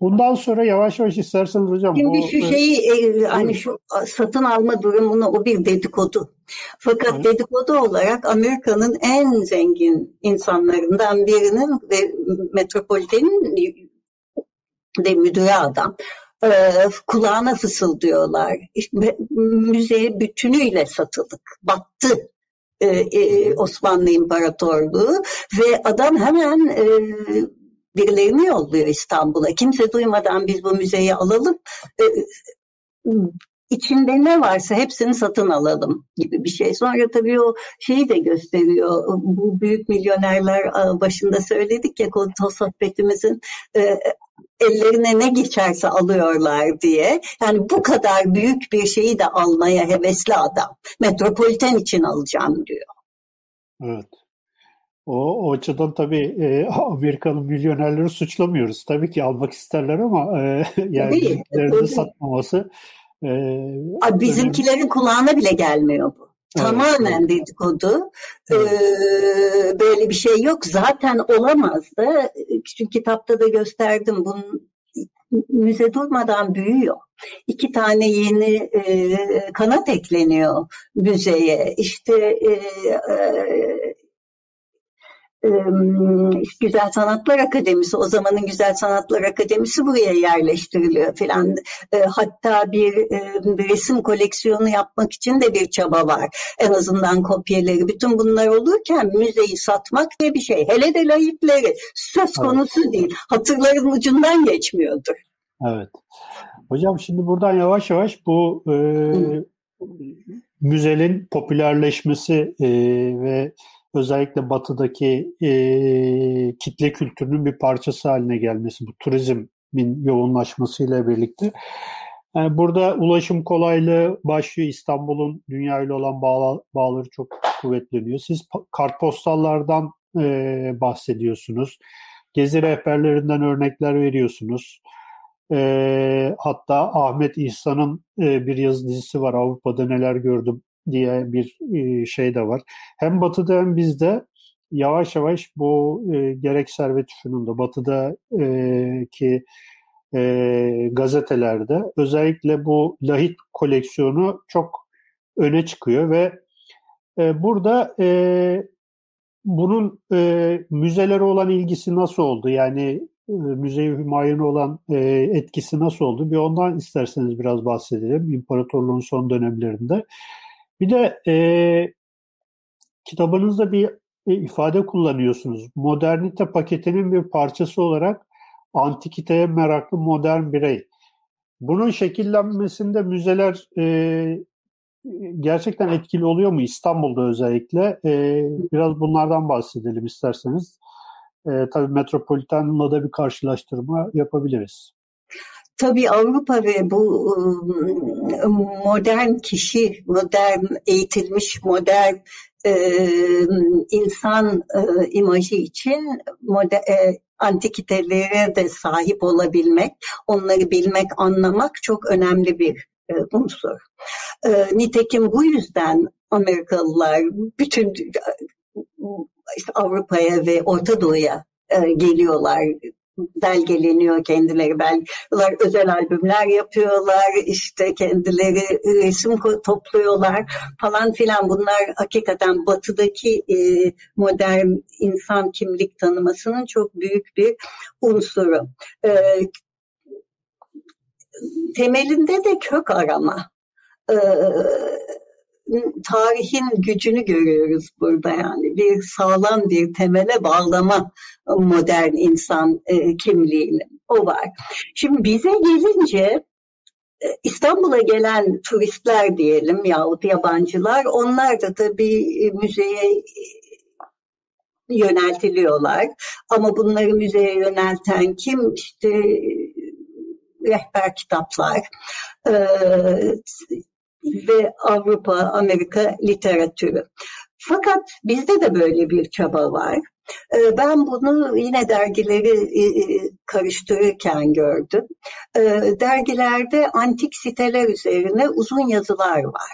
Bundan sonra yavaş yavaş isterseniz hocam. Şimdi bu, şu şeyi e, hani şu satın alma durumunu o bir dedikodu. Fakat evet. dedikodu olarak Amerika'nın en zengin insanlarından birinin ve metropolitenin de müdüre adam e, kulağına fısıldıyorlar. İşte, müze bütünüyle satılık, battı e, e, Osmanlı İmparatorluğu ve adam hemen e, birilerini yolluyor İstanbul'a. Kimse duymadan biz bu müzeyi alalım. E, içinde ne varsa hepsini satın alalım gibi bir şey. Sonra tabii o şeyi de gösteriyor. Bu büyük milyonerler başında söyledik ya konu sohbetimizin e, ellerine ne geçerse alıyorlar diye. Yani bu kadar büyük bir şeyi de almaya hevesli adam. Metropoliten için alacağım diyor. Evet. O, o açıdan tabii e, Amerikalı milyonerleri suçlamıyoruz. Tabii ki almak isterler ama e, yani bizimkilerini satmaması e, Bizimkilerin önemli. kulağına bile gelmiyor bu. Tamamen evet. dedikodu. Evet. Ee, böyle bir şey yok. Zaten olamaz da. Çünkü kitapta da gösterdim. Bunun müze durmadan büyüyor. İki tane yeni e, kanat ekleniyor müzeye. İşte e, e, Güzel Sanatlar Akademisi, o zamanın Güzel Sanatlar Akademisi buraya yerleştiriliyor filan. Hatta bir, bir resim koleksiyonu yapmak için de bir çaba var. En azından kopyaları. Bütün bunlar olurken müzeyi satmak diye bir şey. Hele de layıkları söz konusu evet. değil. Hatırların ucundan geçmiyordur. Evet. Hocam şimdi buradan yavaş yavaş bu e, müzenin popülerleşmesi e, ve özellikle batıdaki e, kitle kültürünün bir parçası haline gelmesi, bu turizmin yoğunlaşmasıyla birlikte. Yani burada ulaşım kolaylığı başlıyor. İstanbul'un dünya ile olan bağla, bağları çok kuvvetleniyor. Siz kartpostallardan e, bahsediyorsunuz. Gezi rehberlerinden örnekler veriyorsunuz. E, hatta Ahmet İhsan'ın e, bir yazı dizisi var. Avrupa'da neler gördüm diye bir e, şey de var. Hem batıda hem bizde yavaş yavaş bu e, gerek servet üfününde batıda e, e, gazetelerde özellikle bu lahit koleksiyonu çok öne çıkıyor ve e, burada e, bunun e, müzelere olan ilgisi nasıl oldu? Yani e, müze-i hümayunu olan e, etkisi nasıl oldu? Bir ondan isterseniz biraz bahsedelim. İmparatorluğun son dönemlerinde. Bir de e, kitabınızda bir ifade kullanıyorsunuz. Modernite paketinin bir parçası olarak antikiteye meraklı modern birey. Bunun şekillenmesinde müzeler e, gerçekten etkili oluyor mu İstanbul'da özellikle? E, biraz bunlardan bahsedelim isterseniz. E, tabii Metropolitan'la da bir karşılaştırma yapabiliriz. Tabii Avrupa ve bu ıı, modern kişi, modern eğitilmiş, modern e, insan e, imajı için moder, e, antikitelere de sahip olabilmek, onları bilmek, anlamak çok önemli bir e, unsur. E, nitekim bu yüzden Amerikalılar bütün işte Avrupa'ya ve Orta Doğu'ya e, geliyorlar belgeleniyor kendileri belgeler özel albümler yapıyorlar işte kendileri resim topluyorlar falan filan. Bunlar hakikaten batıdaki e, modern insan kimlik tanımasının çok büyük bir unsuru. E, temelinde de kök arama e, tarihin gücünü görüyoruz burada yani bir sağlam bir temele bağlama modern insan e, kimliğini o var. Şimdi bize gelince e, İstanbul'a gelen turistler diyelim yahut yabancılar onlar da tabii müzeye yöneltiliyorlar. Ama bunları müzeye yönelten kim? İşte rehber kitaplar, ve Avrupa, Amerika literatürü. Fakat bizde de böyle bir çaba var. Ee, ben bunu yine dergileri e, e, karıştırırken gördüm. Ee, dergilerde antik siteler üzerine uzun yazılar var.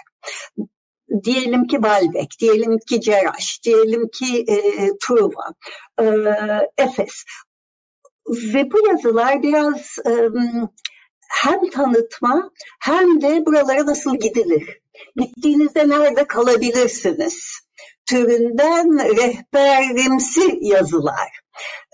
Diyelim ki Balbek, diyelim ki Ceraş, diyelim ki e, Truva, Efes. Ve bu yazılar biraz hem tanıtma hem de buralara nasıl gidilir? Gittiğinizde nerede kalabilirsiniz? Türünden rehberimsi yazılar.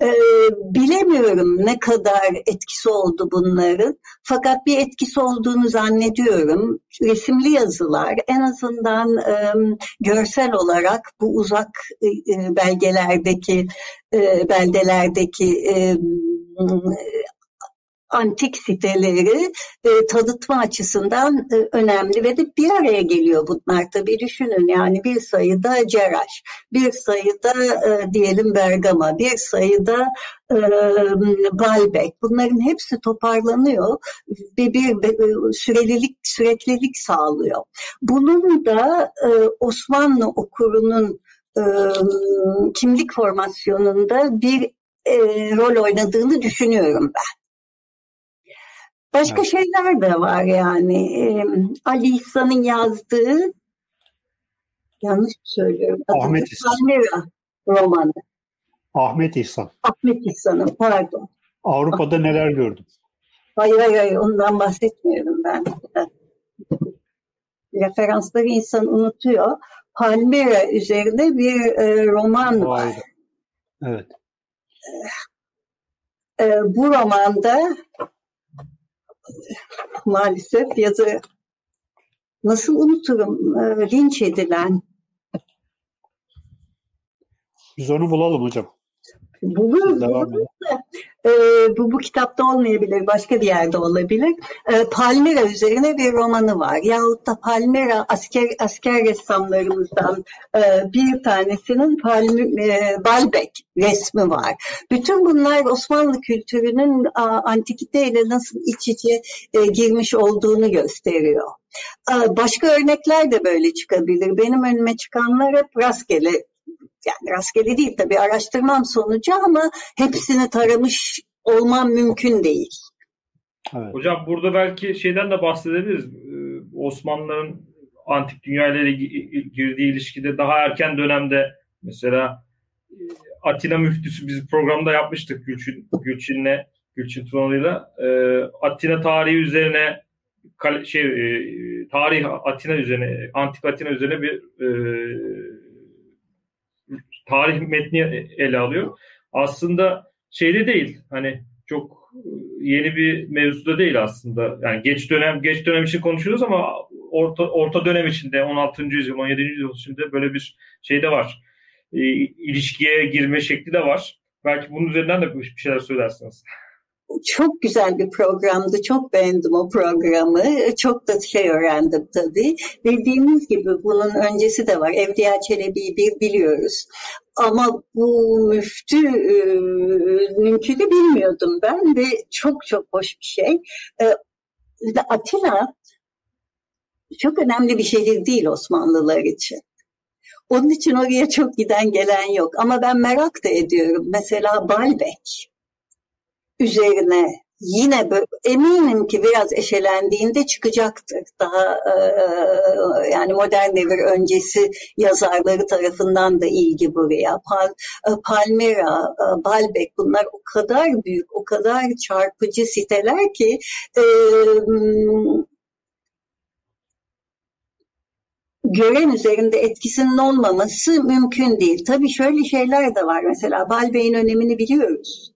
Ee, bilemiyorum ne kadar etkisi oldu bunların. Fakat bir etkisi olduğunu zannediyorum. Resimli yazılar en azından e, görsel olarak bu uzak e, belgelerdeki e, beldelerdeki e, antik siteleri e, tanıtma açısından e, önemli ve de bir araya geliyor bunlar tabii düşünün yani bir sayıda Ceraş, bir sayıda e, diyelim Bergama, bir sayıda e, Balbek bunların hepsi toparlanıyor ve bir, bir sürelilik süreklilik sağlıyor. Bunun da e, Osmanlı okurunun e, kimlik formasyonunda bir e, rol oynadığını düşünüyorum ben. Başka evet. şeyler de var yani. Ali İhsan'ın yazdığı yanlış mı söylüyorum? Ahmet İhsan. Romanı. Ahmet İhsan. Ahmet İhsan'ın pardon. Avrupa'da neler gördüm? Hayır hayır hayır ondan bahsetmiyorum ben. Referansları insan unutuyor. Palmira üzerinde bir e, roman var. Evet. E, bu romanda maalesef yazı nasıl unuturum e, linç edilen. Biz onu bulalım hocam. Buluruz. buluruz e, bu bu kitapta olmayabilir, başka bir yerde olabilir. E, Palmira üzerine bir romanı var. Yahut da Palmira asker asker ressamlarımızdan e, bir tanesinin Palmi, e, Balbek resmi var. Bütün bunlar Osmanlı kültürünün a, antikiteyle nasıl iç içe e, girmiş olduğunu gösteriyor. Başka örnekler de böyle çıkabilir. Benim önüme çıkanlar hep rastgele yani rastgele değil tabii araştırmam sonucu ama hepsini taramış olmam mümkün değil. Evet. Hocam burada belki şeyden de bahsedebiliriz. Ee, Osmanlıların antik dünya ile girdiği ilişkide daha erken dönemde mesela e, Atina müftüsü biz programda yapmıştık Gülçin Gülçin'le Gülçin Tunalı'yla. Ee, Atina tarihi üzerine şey e, tarih Atina üzerine antik Atina üzerine bir e, tarih metni ele alıyor. Aslında şeyde değil hani çok yeni bir mevzuda değil aslında. Yani geç dönem geç dönem için konuşuyoruz ama orta orta dönem içinde 16. yüzyıl 17. yüzyıl içinde böyle bir şey de var. E, ilişkiye girme şekli de var. Belki bunun üzerinden de bir şeyler söylersiniz. Çok güzel bir programdı. Çok beğendim o programı. Çok da şey öğrendim tabii. Dediğimiz gibi bunun öncesi de var. Evliya Çelebi'yi bir biliyoruz. Ama bu müftü e, mümkünü bilmiyordum ben ve çok çok hoş bir şey. E, Atina çok önemli bir şehir değil Osmanlılar için. Onun için oraya çok giden gelen yok. Ama ben merak da ediyorum. Mesela Balbek üzerine yine böyle, eminim ki biraz eşelendiğinde çıkacaktır. Daha e, yani modern devir öncesi yazarları tarafından da ilgi buraya. Pal, e, Palmira, e, Balbek bunlar o kadar büyük, o kadar çarpıcı siteler ki e, gören üzerinde etkisinin olmaması mümkün değil. Tabii şöyle şeyler de var. Mesela Balbey'in önemini biliyoruz.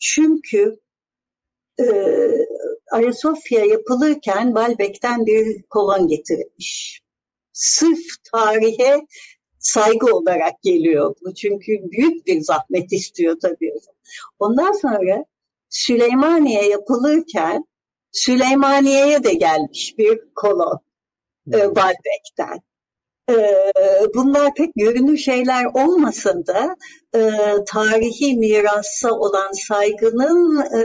Çünkü e, Ayasofya yapılırken Balbek'ten bir kolon getirilmiş. Sırf tarihe saygı olarak geliyor bu. Çünkü büyük bir zahmet istiyor tabii. Ondan sonra Süleymaniye yapılırken Süleymaniye'ye de gelmiş bir kolon e, Balbek'ten. E, bunlar pek görünür şeyler olmasa da e, tarihi mirasa olan saygının e,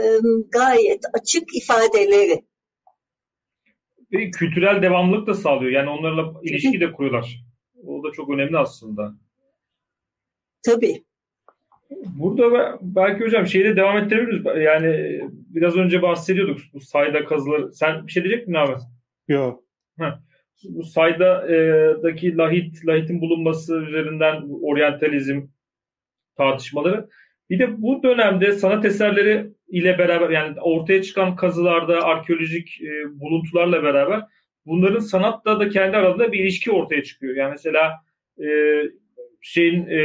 gayet açık ifadeleri. Ve kültürel devamlılık da sağlıyor. Yani onlarla ilişki de kuruyorlar. O da çok önemli aslında. Tabii. Burada belki hocam şeyde devam ettirebiliriz. Yani biraz önce bahsediyorduk bu sayda kazıları. Sen bir şey diyecek misin abi? Yok. Bu saydaki lahit, lahitin bulunması üzerinden oryantalizm tartışmaları. Bir de bu dönemde sanat eserleri ile beraber yani ortaya çıkan kazılarda arkeolojik e, buluntularla beraber bunların sanatla da kendi aralarında bir ilişki ortaya çıkıyor. Yani mesela e, şeyin e,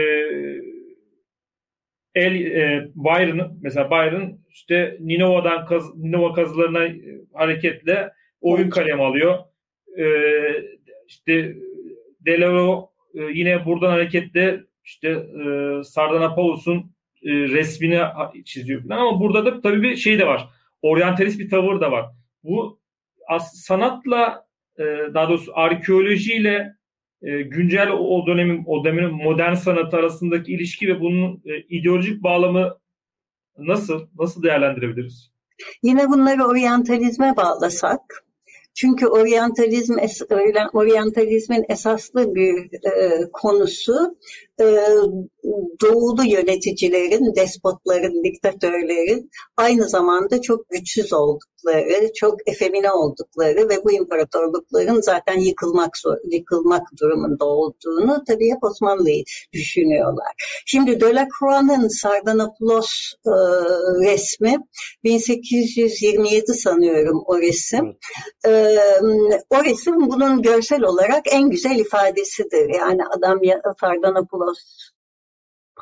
El e, Byron mesela Byron işte Ninova'dan kaz, Ninova kazılarına e, hareketle oyun kalemi alıyor. E, işte Delaro yine buradan hareketle işte e, Sardanapalos'un e, resmini çiziyor falan. ama burada da tabii bir şey de var. Oryantalist bir tavır da var. Bu sanatla e, daha doğrusu arkeolojiyle e, güncel o dönemin o dönemin modern sanatı arasındaki ilişki ve bunun ideolojik bağlamı nasıl nasıl değerlendirebiliriz? Yine bunları oryantalizme bağlasak çünkü oryantalizm oryantalizmin esaslı bir e, konusu e, doğulu yöneticilerin, despotların, diktatörlerin aynı zamanda çok güçsüz oldukları, çok efemine oldukları ve bu imparatorlukların zaten yıkılmak yıkılmak durumunda olduğunu tabii hep Osmanlı'yı düşünüyorlar. Şimdi Delacroix'ın Sardanapoulos e, resmi 1827 sanıyorum o resim. E, o resim bunun görsel olarak en güzel ifadesidir. Yani adam Sardanapoulos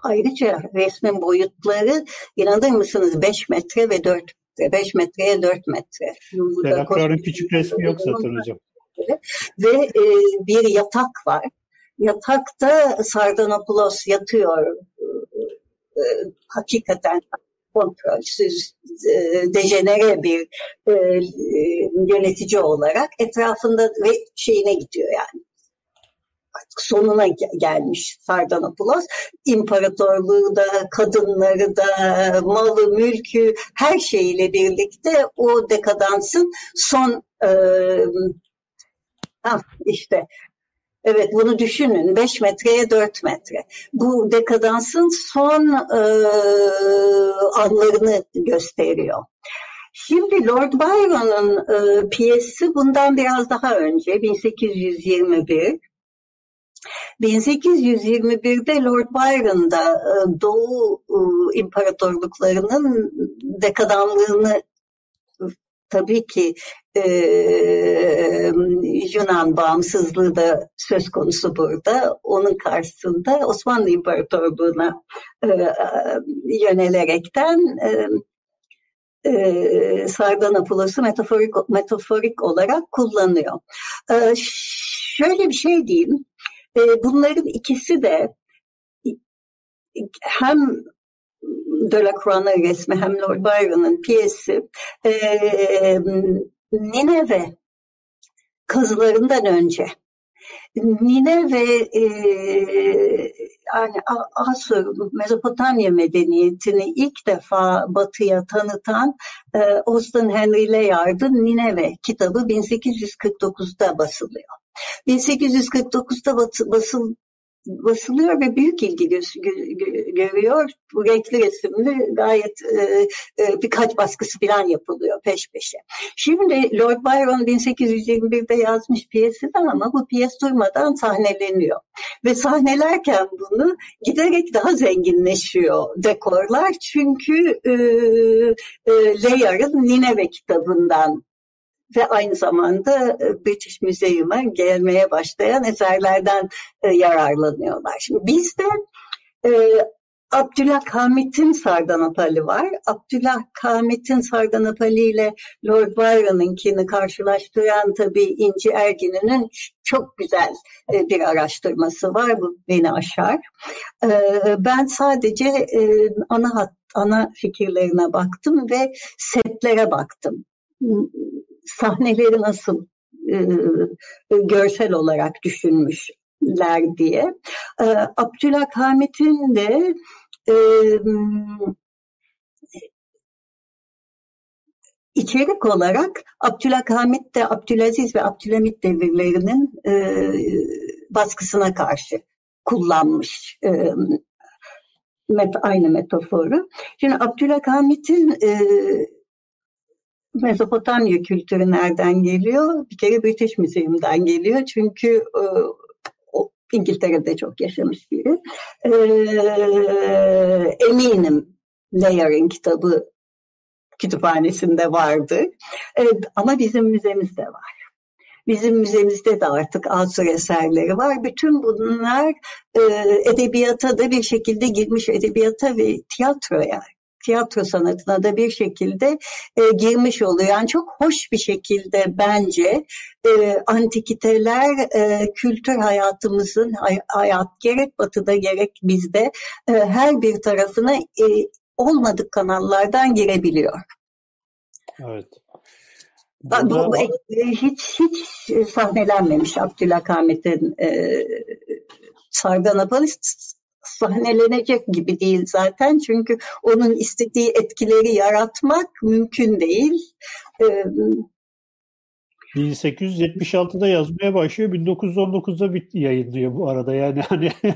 Ayrıca resmin boyutları inanır mısınız 5 metre ve 4 metre. 5 metreye 4 metre. Delacroix'ın küçük resmi yok zaten hocam. Ve e, bir yatak var. Yatakta Sardanapoulos yatıyor. E, hakikaten kontrolsüz, e, dejenere bir e, yönetici olarak etrafında ve şeyine gidiyor yani sonuna gelmiş Sardanapoulos. İmparatorluğu da, kadınları da, malı, mülkü, her şeyiyle birlikte o dekadansın son e, ah işte Evet bunu düşünün 5 metreye 4 metre. Bu dekadansın son e, anlarını gösteriyor. Şimdi Lord Byron'un e, piyesi bundan biraz daha önce 1821 1821'de Lord Byron'da e, Doğu e, imparatorluklarının dekadanlığını tabii ki e, Yunan bağımsızlığı da söz konusu burada. Onun karşısında Osmanlı İmparatorluğu'na e, yönelerekten e, e, Sardanapulos'u metaforik, metaforik olarak kullanıyor. E, şöyle bir şey diyeyim, e, bunların ikisi de hem Delacroix'ın resmi hem Lord Byron'ın piyesi e, Nineve kazılarından önce Nineve e, yani Asur, Mezopotamya medeniyetini ilk defa batıya tanıtan e, Austin Henry Layard'ın Nineve kitabı 1849'da basılıyor. 1849'da basıl, basılıyor ve büyük ilgi gö- gö- görüyor. Bu renkli resimli gayet e, e, birkaç baskısı falan yapılıyor peş peşe. Şimdi Lord Byron 1821'de yazmış piyesi ama bu piyes durmadan sahneleniyor. Ve sahnelerken bunu giderek daha zenginleşiyor dekorlar. Çünkü e, e, Layard'ın Nineve kitabından ve aynı zamanda e, British Museum'a gelmeye başlayan eserlerden e, yararlanıyorlar. Şimdi bizde e, Abdülhamit'in Sardanapali var. Abdülhamit'in Sardanapali ile Lord Byron'ınkini karşılaştıran tabii İnci Ergin'in çok güzel bir araştırması var. Bu beni aşar. Ben sadece ana hat, ana fikirlerine baktım ve setlere baktım sahneleri nasıl e, görsel olarak düşünmüşler diye. E, Abdülhamit'in de e, içerik olarak Abdülhamit de Abdülaziz ve Abdülhamit devirlerinin e, baskısına karşı kullanmış e, met, aynı metaforu. Şimdi Abdülhamit'in e, Mezopotamya kültürü nereden geliyor? Bir kere British Museum'dan geliyor. Çünkü e, o, İngiltere'de çok yaşamış biri. E, eminim Layer'in kitabı kütüphanesinde vardı. E, ama bizim müzemizde var. Bizim müzemizde de artık asır eserleri var. Bütün bunlar e, edebiyata da bir şekilde girmiş edebiyata ve tiyatroya tiyatro sanatına da bir şekilde e, girmiş oluyor. Yani çok hoş bir şekilde bence e, antikiteler e, kültür hayatımızın hayat gerek batıda gerek bizde e, her bir tarafına e, olmadık kanallardan girebiliyor. Evet. Burada... Bu, e, hiç hiç sahnelenmemiş Abdülhamit'in e, Sarganapalı sahnelenecek gibi değil zaten. Çünkü onun istediği etkileri yaratmak mümkün değil. Ee, 1876'da yazmaya başlıyor. 1919'da bit yayınlıyor bu arada. Yani hani e,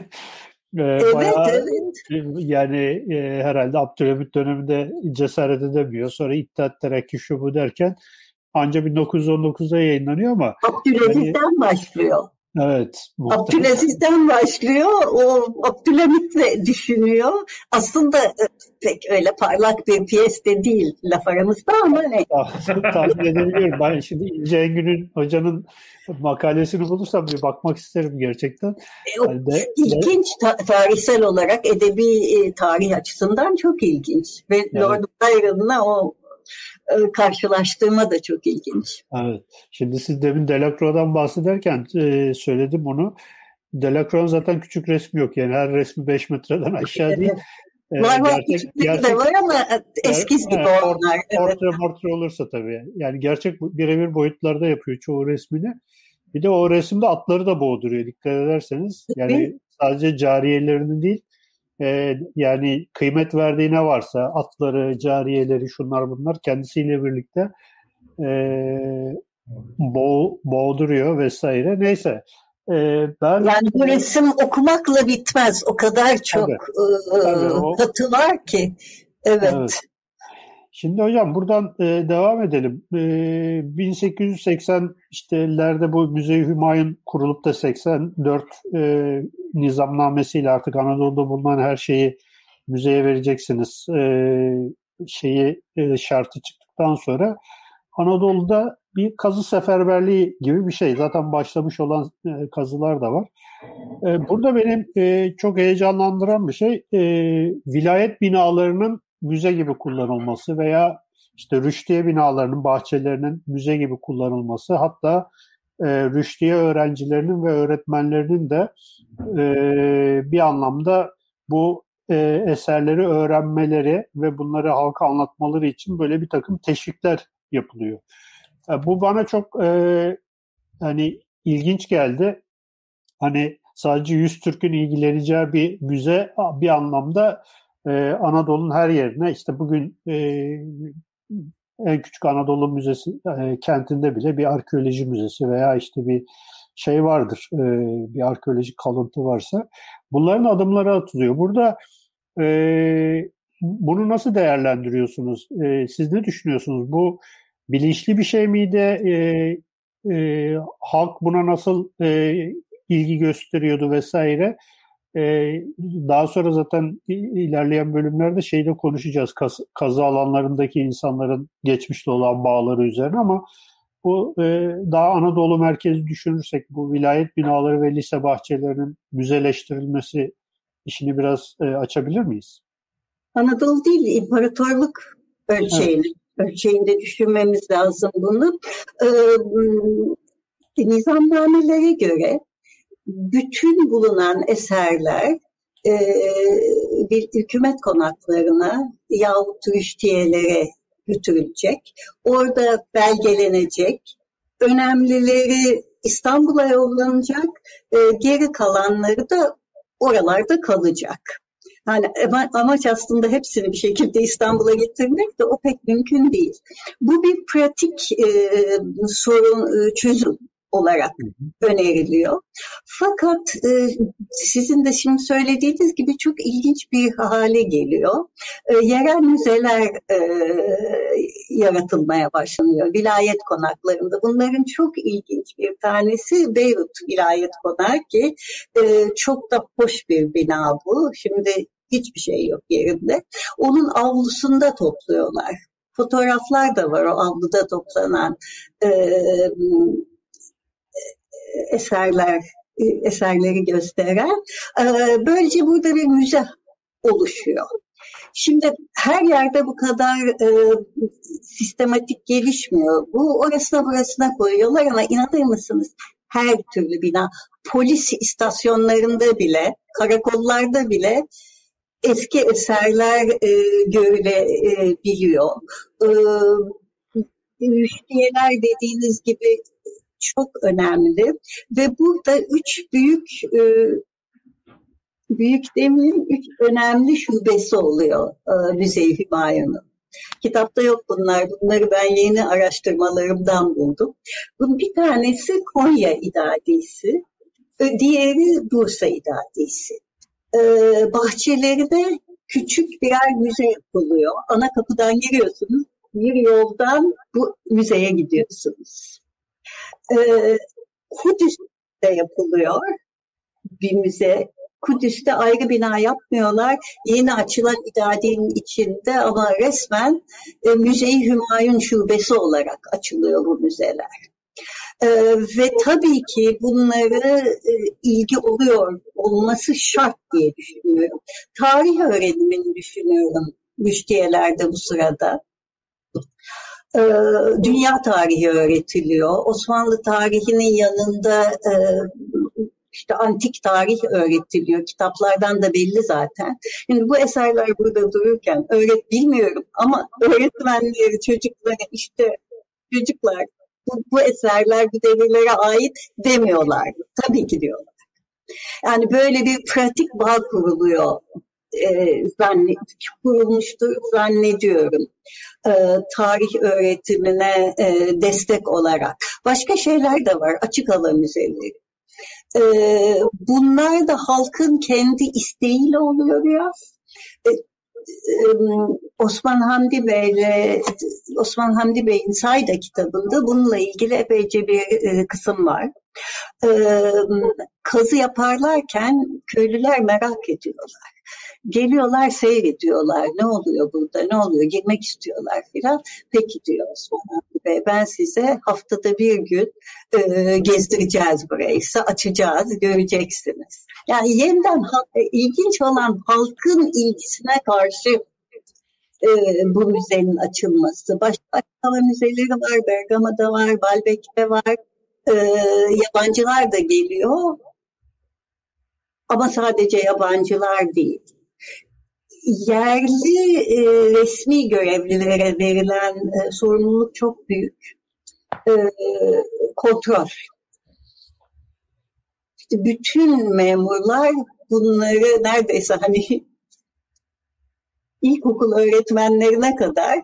evet, bayağı, evet. yani e, herhalde Abdülhamit döneminde cesaret edemiyor. Sonra İttihat Terakki şu bu derken ancak 1919'da yayınlanıyor ama Abdülhamid'den yani, başlıyor. Evet. Abdülaziz'den başlıyor. O Abdülhamit'le düşünüyor. Aslında e, pek öyle parlak bir piyes de değil laf aramızda ama ne? Tahmin edebiliyorum. Ben şimdi İnce Engün'ün hocanın makalesini bulursam bir bakmak isterim gerçekten. E, Halde, ilginç ta- tarihsel olarak edebi e, tarih açısından çok ilginç. Ve evet. Lord Byron'la o e, karşılaştığıma da çok ilginç. Evet. Şimdi siz demin Delacroix'dan bahsederken e, söyledim onu. Delacroix'ın zaten küçük resmi yok. Yani her resmi 5 metreden aşağı değil. E, var var gerçek, gerçek, de var ama eskiz gibi evet, onlar. Portre evet. portre olursa tabii. Yani gerçek birebir boyutlarda yapıyor çoğu resmini. Bir de o resimde atları da boğduruyor dikkat ederseniz. Yani sadece cariyelerinin değil e, yani kıymet verdiği ne varsa atları, cariyeleri, şunlar bunlar kendisiyle birlikte e, boğ, boğduruyor vesaire. Neyse. E, ben yani bu resim okumakla bitmez. O kadar çok tabii, e, tabii, o, katı var ki. Evet. evet. Şimdi hocam buradan e, devam edelim. E, 1880 iştelerde bu Müze-i Hümayun kurulup da 84 e, nizamnamesiyle artık Anadolu'da bulunan her şeyi müzeye vereceksiniz e, şeyi e, şartı çıktıktan sonra Anadolu'da bir kazı seferberliği gibi bir şey. Zaten başlamış olan e, kazılar da var. E, burada benim e, çok heyecanlandıran bir şey e, vilayet binalarının müze gibi kullanılması veya işte Rüştiye binalarının, bahçelerinin müze gibi kullanılması hatta e, Rüştiye öğrencilerinin ve öğretmenlerinin de e, bir anlamda bu e, eserleri öğrenmeleri ve bunları halka anlatmaları için böyle bir takım teşvikler yapılıyor. E, bu bana çok e, hani ilginç geldi. Hani sadece 100 Türk'ün ilgileneceği bir müze bir anlamda Anadolu'nun her yerine işte bugün en küçük Anadolu Müzesi e, kentinde bile bir arkeoloji müzesi veya işte bir şey vardır, e, bir arkeolojik kalıntı varsa bunların adımları atılıyor. Burada e, bunu nasıl değerlendiriyorsunuz? E, siz ne düşünüyorsunuz? Bu bilinçli bir şey miydi? E, e, halk buna nasıl e, ilgi gösteriyordu vesaire? E, daha sonra zaten ilerleyen bölümlerde şeyde konuşacağız. Kaz, kazı alanlarındaki insanların geçmişte olan bağları üzerine ama bu e, daha Anadolu merkezi düşünürsek bu vilayet binaları ve lise bahçelerinin müzeleştirilmesi işini biraz e, açabilir miyiz? Anadolu değil, imparatorluk ölçeğini, evet. ölçeğinde düşünmemiz lazım bunu. Ee, nizamnamelere göre bütün bulunan eserler e, bir hükümet konaklarına yahut turistiyelere götürülecek. Orada belgelenecek. Önemlileri İstanbul'a yollanacak. E, geri kalanları da oralarda kalacak. Yani amaç aslında hepsini bir şekilde İstanbul'a getirmek de o pek mümkün değil. Bu bir pratik e, sorun e, çözüm olarak öneriliyor. Fakat e, sizin de şimdi söylediğiniz gibi çok ilginç bir hale geliyor. E, yerel müzeler e, yaratılmaya başlanıyor vilayet konaklarında. Bunların çok ilginç bir tanesi Beyrut Vilayet Konağı ki e, çok da hoş bir bina bu. Şimdi hiçbir şey yok yerinde. Onun avlusunda topluyorlar. Fotoğraflar da var o avluda toplanan e, eserler e, eserleri gösteren. E, böylece burada bir müze oluşuyor. Şimdi her yerde bu kadar e, sistematik gelişmiyor. Bu orasına burasına koyuyorlar ama inanır mısınız? Her türlü bina, polis istasyonlarında bile, karakollarda bile eski eserler e, görülebiliyor. E, müşteriler dediğiniz gibi çok önemli ve burada üç büyük e, büyük demeyeyim üç önemli şubesi oluyor e, Müze-i. Kitapta yok bunlar. Bunları ben yeni araştırmalarımdan buldum. Bunun bir tanesi Konya İdadisi, e, diğeri Bursa İdadisi. Ee, küçük birer müze yapılıyor. Ana kapıdan giriyorsunuz, bir yoldan bu müzeye gidiyorsunuz. Ee, Kudüs'te yapılıyor bir müze. Kudüs'te ayrı bina yapmıyorlar. Yeni açılan idadenin içinde ama resmen e, Müze-i Hümayun Şubesi olarak açılıyor bu müzeler. Ee, ve tabii ki bunları e, ilgi oluyor olması şart diye düşünüyorum. Tarih öğrenimini düşünüyorum müştiyelerde bu sırada. Ee, dünya tarihi öğretiliyor. Osmanlı tarihinin yanında e, işte antik tarih öğretiliyor. Kitaplardan da belli zaten. Şimdi bu eserler burada dururken öğret bilmiyorum ama öğretmenleri çocuklara işte çocuklar bu, bu eserler bu devirlere ait demiyorlar. Tabii ki diyorlar. Yani böyle bir pratik bağ kuruluyor e, zannet, kurulmuştur zannediyorum. E, tarih öğretimine e, destek olarak. Başka şeyler de var. Açık alan müzeleri. E, bunlar da halkın kendi isteğiyle oluyor biraz. E, Osman Hamdi Bey'le Osman Hamdi Bey'in Sayda kitabında bununla ilgili epeyce bir kısım var. Kazı yaparlarken köylüler merak ediyorlar. Geliyorlar seyrediyorlar. Ne oluyor burada? Ne oluyor? Girmek istiyorlar filan. Peki diyor Osman Bey. Ben size haftada bir gün e, gezdireceğiz burayı. Açacağız. Göreceksiniz. Yani yeniden ilginç olan halkın ilgisine karşı e, bu müzenin açılması. Başka müzeleri var, Bergama'da var, Balbek'te var. E, yabancılar da geliyor. Ama sadece yabancılar değil. Yerli e, resmi görevlilere verilen e, sorumluluk çok büyük. E, kontrol işte bütün memurlar bunları neredeyse hani ilkokul öğretmenlerine kadar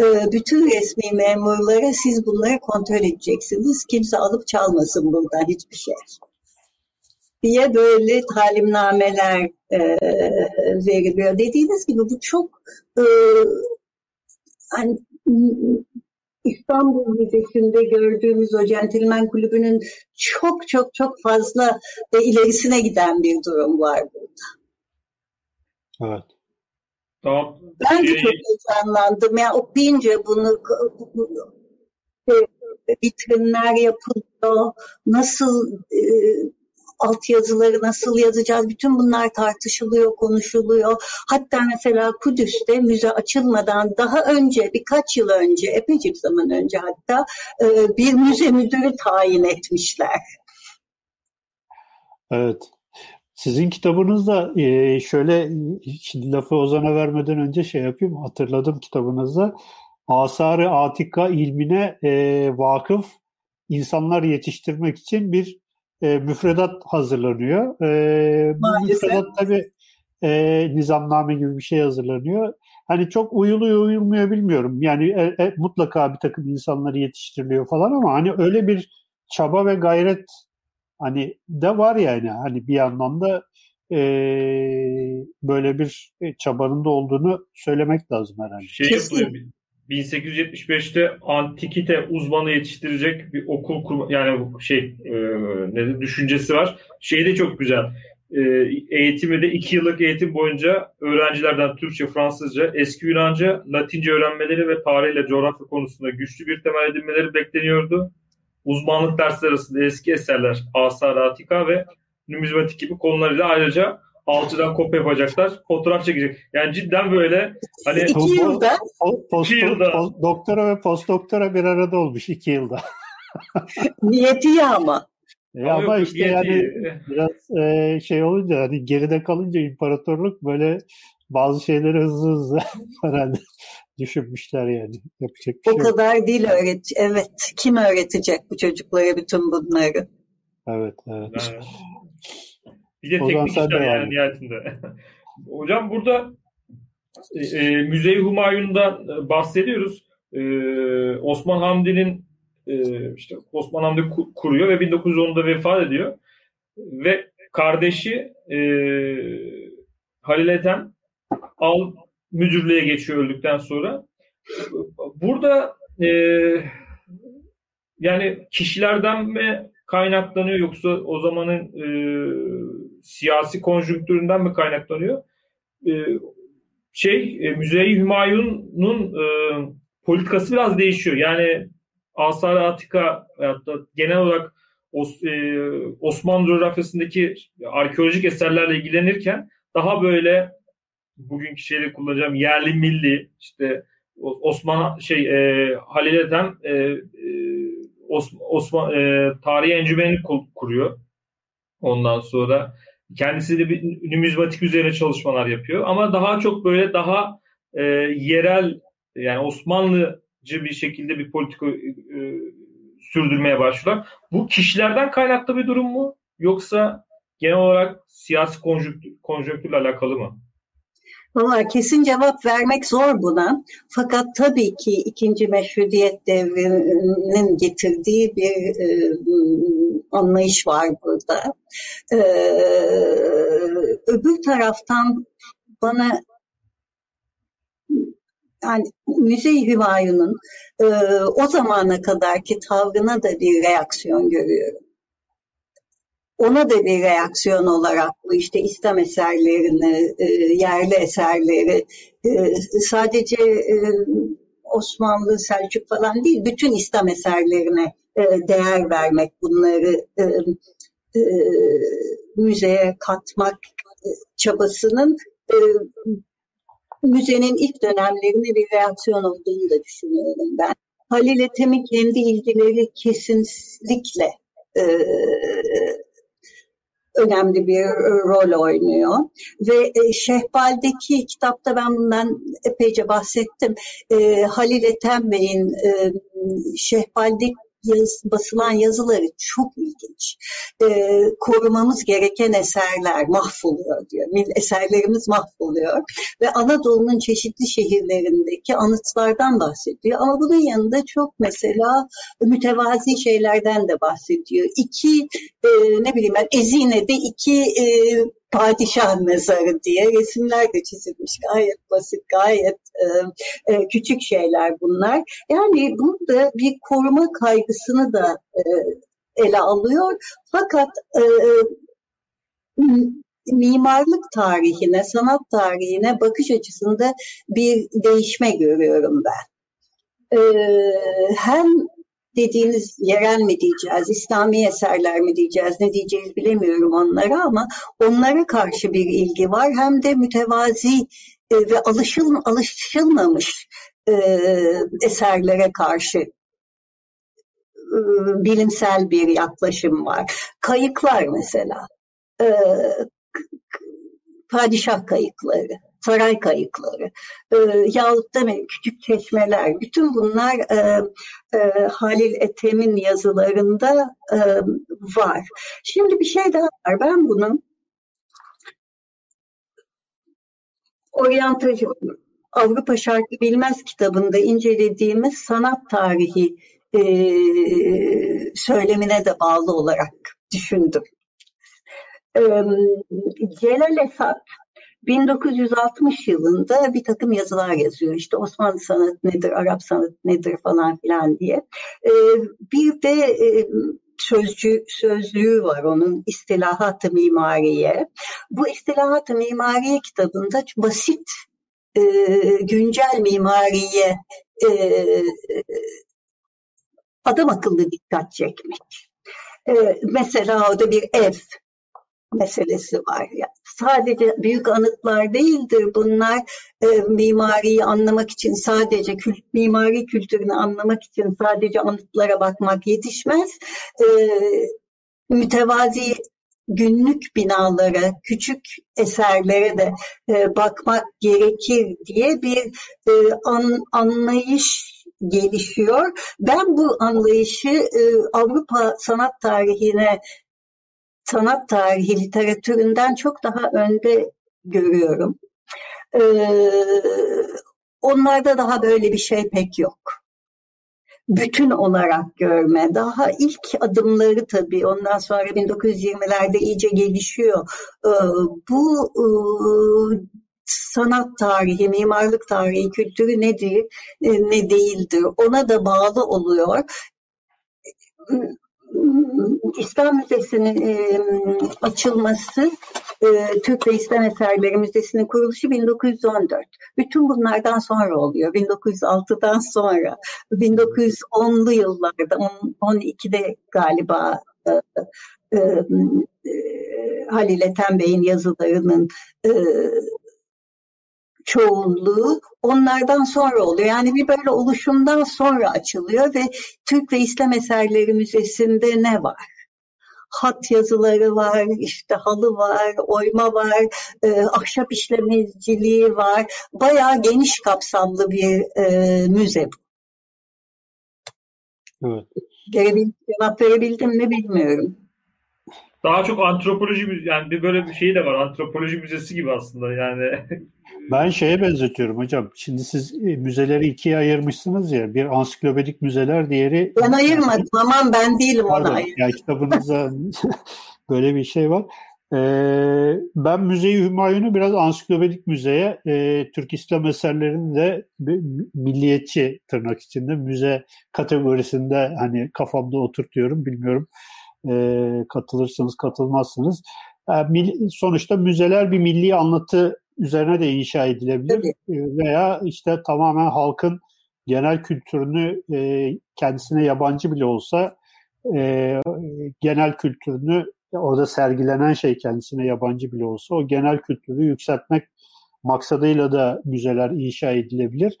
e, bütün resmi memurlara siz bunları kontrol edeceksiniz. Kimse alıp çalmasın buradan hiçbir şey diye böyle talimnameler e, veriliyor. Dediğiniz gibi bu çok e, hani İstanbul Müzesi'nde gördüğümüz o centilmen kulübünün çok çok çok fazla ilerisine giden bir durum var burada. Evet. Tamam. Ben de çok heyecanlandım. Yani okuyunca bunu vitrinler yapılıyor. Nasıl e, altyazıları nasıl yazacağız? Bütün bunlar tartışılıyor, konuşuluyor. Hatta mesela Kudüs'te müze açılmadan daha önce, birkaç yıl önce, epeyce zaman önce hatta e, bir müze müdürü tayin etmişler. Evet. Sizin kitabınızda e, şöyle şimdi lafı Ozan'a vermeden önce şey yapayım hatırladım kitabınızda Asarı Atika ilmine e, vakıf insanlar yetiştirmek için bir e, müfredat hazırlanıyor. E, bu müfredat tabii e, nizamname gibi bir şey hazırlanıyor. Hani çok uyuluyor uyulmuyor bilmiyorum. Yani e, e, mutlaka bir takım insanları yetiştiriliyor falan ama hani öyle bir çaba ve gayret hani de var yani. Hani bir yandan da e, böyle bir çabanın da olduğunu söylemek lazım herhalde. Şey yapılıyor, 1875'te antikite uzmanı yetiştirecek bir okul kurma yani şey e, ne düşüncesi var. Şey de çok güzel. E, eğitimi de iki yıllık eğitim boyunca öğrencilerden Türkçe, Fransızca, eski Yunanca, Latince öğrenmeleri ve tarihle coğrafya konusunda güçlü bir temel edinmeleri bekleniyordu. Uzmanlık dersleri arasında eski eserler, asar, atika ve numizmatik gibi konularıyla ayrıca altıdan kopya yapacaklar. Fotoğraf çekecek. Yani cidden böyle hani iki yılda post, iki yılda post, doktora ve post doktora bir arada olmuş iki yılda. Niyeti ya ama. E ama, ama işte niyeti. yani biraz e, şey olunca hani geride kalınca imparatorluk böyle bazı şeyleri hızlı hızlı herhalde düşünmüşler yani. Yapacak bir o şey kadar yok. değil öğret. Evet. Kim öğretecek bu çocuklara bütün bunları? Evet, evet. evet. Bir de teknik işler yani nihayetinde. Hocam burada e, e, Müze-i Humayun'dan e, bahsediyoruz. E, Osman Hamdi'nin e, işte Osman Hamdi kuruyor ve 1910'da vefat ediyor. Ve kardeşi e, Halil Ethem al müdürlüğe geçiyor öldükten sonra. Burada e, yani kişilerden mi kaynaklanıyor yoksa o zamanın e, siyasi konjonktüründen mi kaynaklanıyor? E, şey, e, Müze-i Hümayun'un e, politikası biraz değişiyor. Yani Asar Atika da genel olarak Os, e, Osmanlı coğrafyasındaki arkeolojik eserlerle ilgilenirken daha böyle bugünkü şeyleri kullanacağım yerli milli işte Osman şey e, Halil Edem e, e, Osman, Osman e, Tarihi Encümeni kuruyor. Ondan sonra kendisi de bir numizmatik üzerine çalışmalar yapıyor. Ama daha çok böyle daha e, yerel yani Osmanlıcı bir şekilde bir politika e, sürdürmeye başlıyorlar. Bu kişilerden kaynaklı bir durum mu? Yoksa genel olarak siyasi konjonktür, konjonktürle alakalı mı? Valla kesin cevap vermek zor buna. Fakat tabii ki ikinci meşrutiyet devrinin getirdiği bir e, anlayış var burada. E, öbür taraftan bana yani Müze-i Hümayun'un e, o zamana kadarki tavrına da bir reaksiyon görüyorum ona da bir reaksiyon olarak bu işte İslam eserlerini, e, yerli eserleri e, sadece e, Osmanlı, Selçuk falan değil, bütün İslam eserlerine değer vermek, bunları müzeye katmak çabasının müzenin ilk dönemlerine bir reaksiyon olduğunu da düşünüyorum ben. Halil Ethem'in kendi ilgileri kesinlikle önemli bir e, rol oynuyor. Ve e, Şehbal'deki kitapta ben bundan epeyce bahsettim. E, Halil Ethem Bey'in Şehbal'deki yaz, basılan yazıları çok ilginç. E, korumamız gereken eserler mahvoluyor diyor. Eserlerimiz mahvoluyor ve Anadolu'nun çeşitli şehirlerindeki anıtlardan bahsediyor. Ama bunun yanında çok mesela mütevazi şeylerden de bahsediyor. İki e, ne bileyim ben Ezine'de iki e, padişah mezarı diye resimler de çizilmiş. Gayet basit, gayet e, e, küçük şeyler bunlar. Yani burada bir koruma kaygısını da e, ele alıyor. Fakat e, mimarlık tarihine, sanat tarihine bakış açısında bir değişme görüyorum ben. Ee, hem dediğiniz yerel mi diyeceğiz, İslami eserler mi diyeceğiz, ne diyeceğiz bilemiyorum onlara ama onlara karşı bir ilgi var. Hem de mütevazi e, ve alışıl, alışılmamış e, eserlere karşı e, bilimsel bir yaklaşım var. Kayıklar mesela, e, padişah kayıkları saray kayıkları e, yahut da küçük çeşmeler bütün bunlar e, e, Halil Ethem'in yazılarında e, var. Şimdi bir şey daha var. Ben bunu oryantajı Avrupa Şarkı Bilmez kitabında incelediğimiz sanat tarihi e, söylemine de bağlı olarak düşündüm. E, Celal Esat 1960 yılında bir takım yazılar yazıyor. İşte Osmanlı sanat nedir, Arap sanat nedir falan filan diye. Ee, bir de e, sözcü, sözlüğü var onun İstilahat-ı Mimariye. Bu İstilahat-ı Mimariye kitabında basit e, güncel mimariye e, adam akıllı dikkat çekmiş. E, mesela orada bir ev meselesi var. Yani sadece büyük anıtlar değildir bunlar. E, mimariyi anlamak için sadece kült, mimari kültürünü anlamak için sadece anıtlara bakmak yetişmez. E, mütevazi günlük binalara, küçük eserlere de e, bakmak gerekir diye bir e, an, anlayış gelişiyor. Ben bu anlayışı e, Avrupa sanat tarihine sanat tarihi literatüründen çok daha önde görüyorum. Ee, onlarda daha böyle bir şey pek yok. Bütün olarak görme, daha ilk adımları tabii ondan sonra 1920'lerde iyice gelişiyor. Ee, bu e, sanat tarihi, mimarlık tarihi, kültürü nedir, e, ne değildir ona da bağlı oluyor İslam Müzesi'nin e, açılması, e, Türk ve İslam Eserleri Müzesi'nin kuruluşu 1914. Bütün bunlardan sonra oluyor. 1906'dan sonra. 1910'lu yıllarda, 12'de galiba e, e, e, Halil Ethem Bey'in yazılarının e, çoğunluğu onlardan sonra oluyor. Yani bir böyle oluşumdan sonra açılıyor ve Türk ve İslam Eserleri Müzesi'nde ne var? hat yazıları var, işte halı var, oyma var, e, ahşap işlemeciliği var. Bayağı geniş kapsamlı bir e, müze bu. Evet. Cevap verebildim mi bilmiyorum. Daha çok antropoloji yani bir böyle bir şey de var. Antropoloji müzesi gibi aslında yani. Ben şeye benzetiyorum hocam. Şimdi siz e, müzeleri ikiye ayırmışsınız ya. Bir ansiklopedik müzeler, diğeri... Ben ayırmadım. Aman ben değilim ona ayırdım. Yani kitabınızda böyle bir şey var. Ee, ben Müzeyi Hümayun'u biraz ansiklopedik müzeye, e, Türk İslam eserlerini de milliyetçi tırnak içinde müze kategorisinde hani kafamda oturtuyorum. Bilmiyorum e, katılırsınız, katılmazsınız. Yani sonuçta müzeler bir milli anlatı üzerine de inşa edilebilir Tabii. veya işte tamamen halkın genel kültürünü e, kendisine yabancı bile olsa e, genel kültürünü orada sergilenen şey kendisine yabancı bile olsa o genel kültürü yükseltmek maksadıyla da müzeler inşa edilebilir.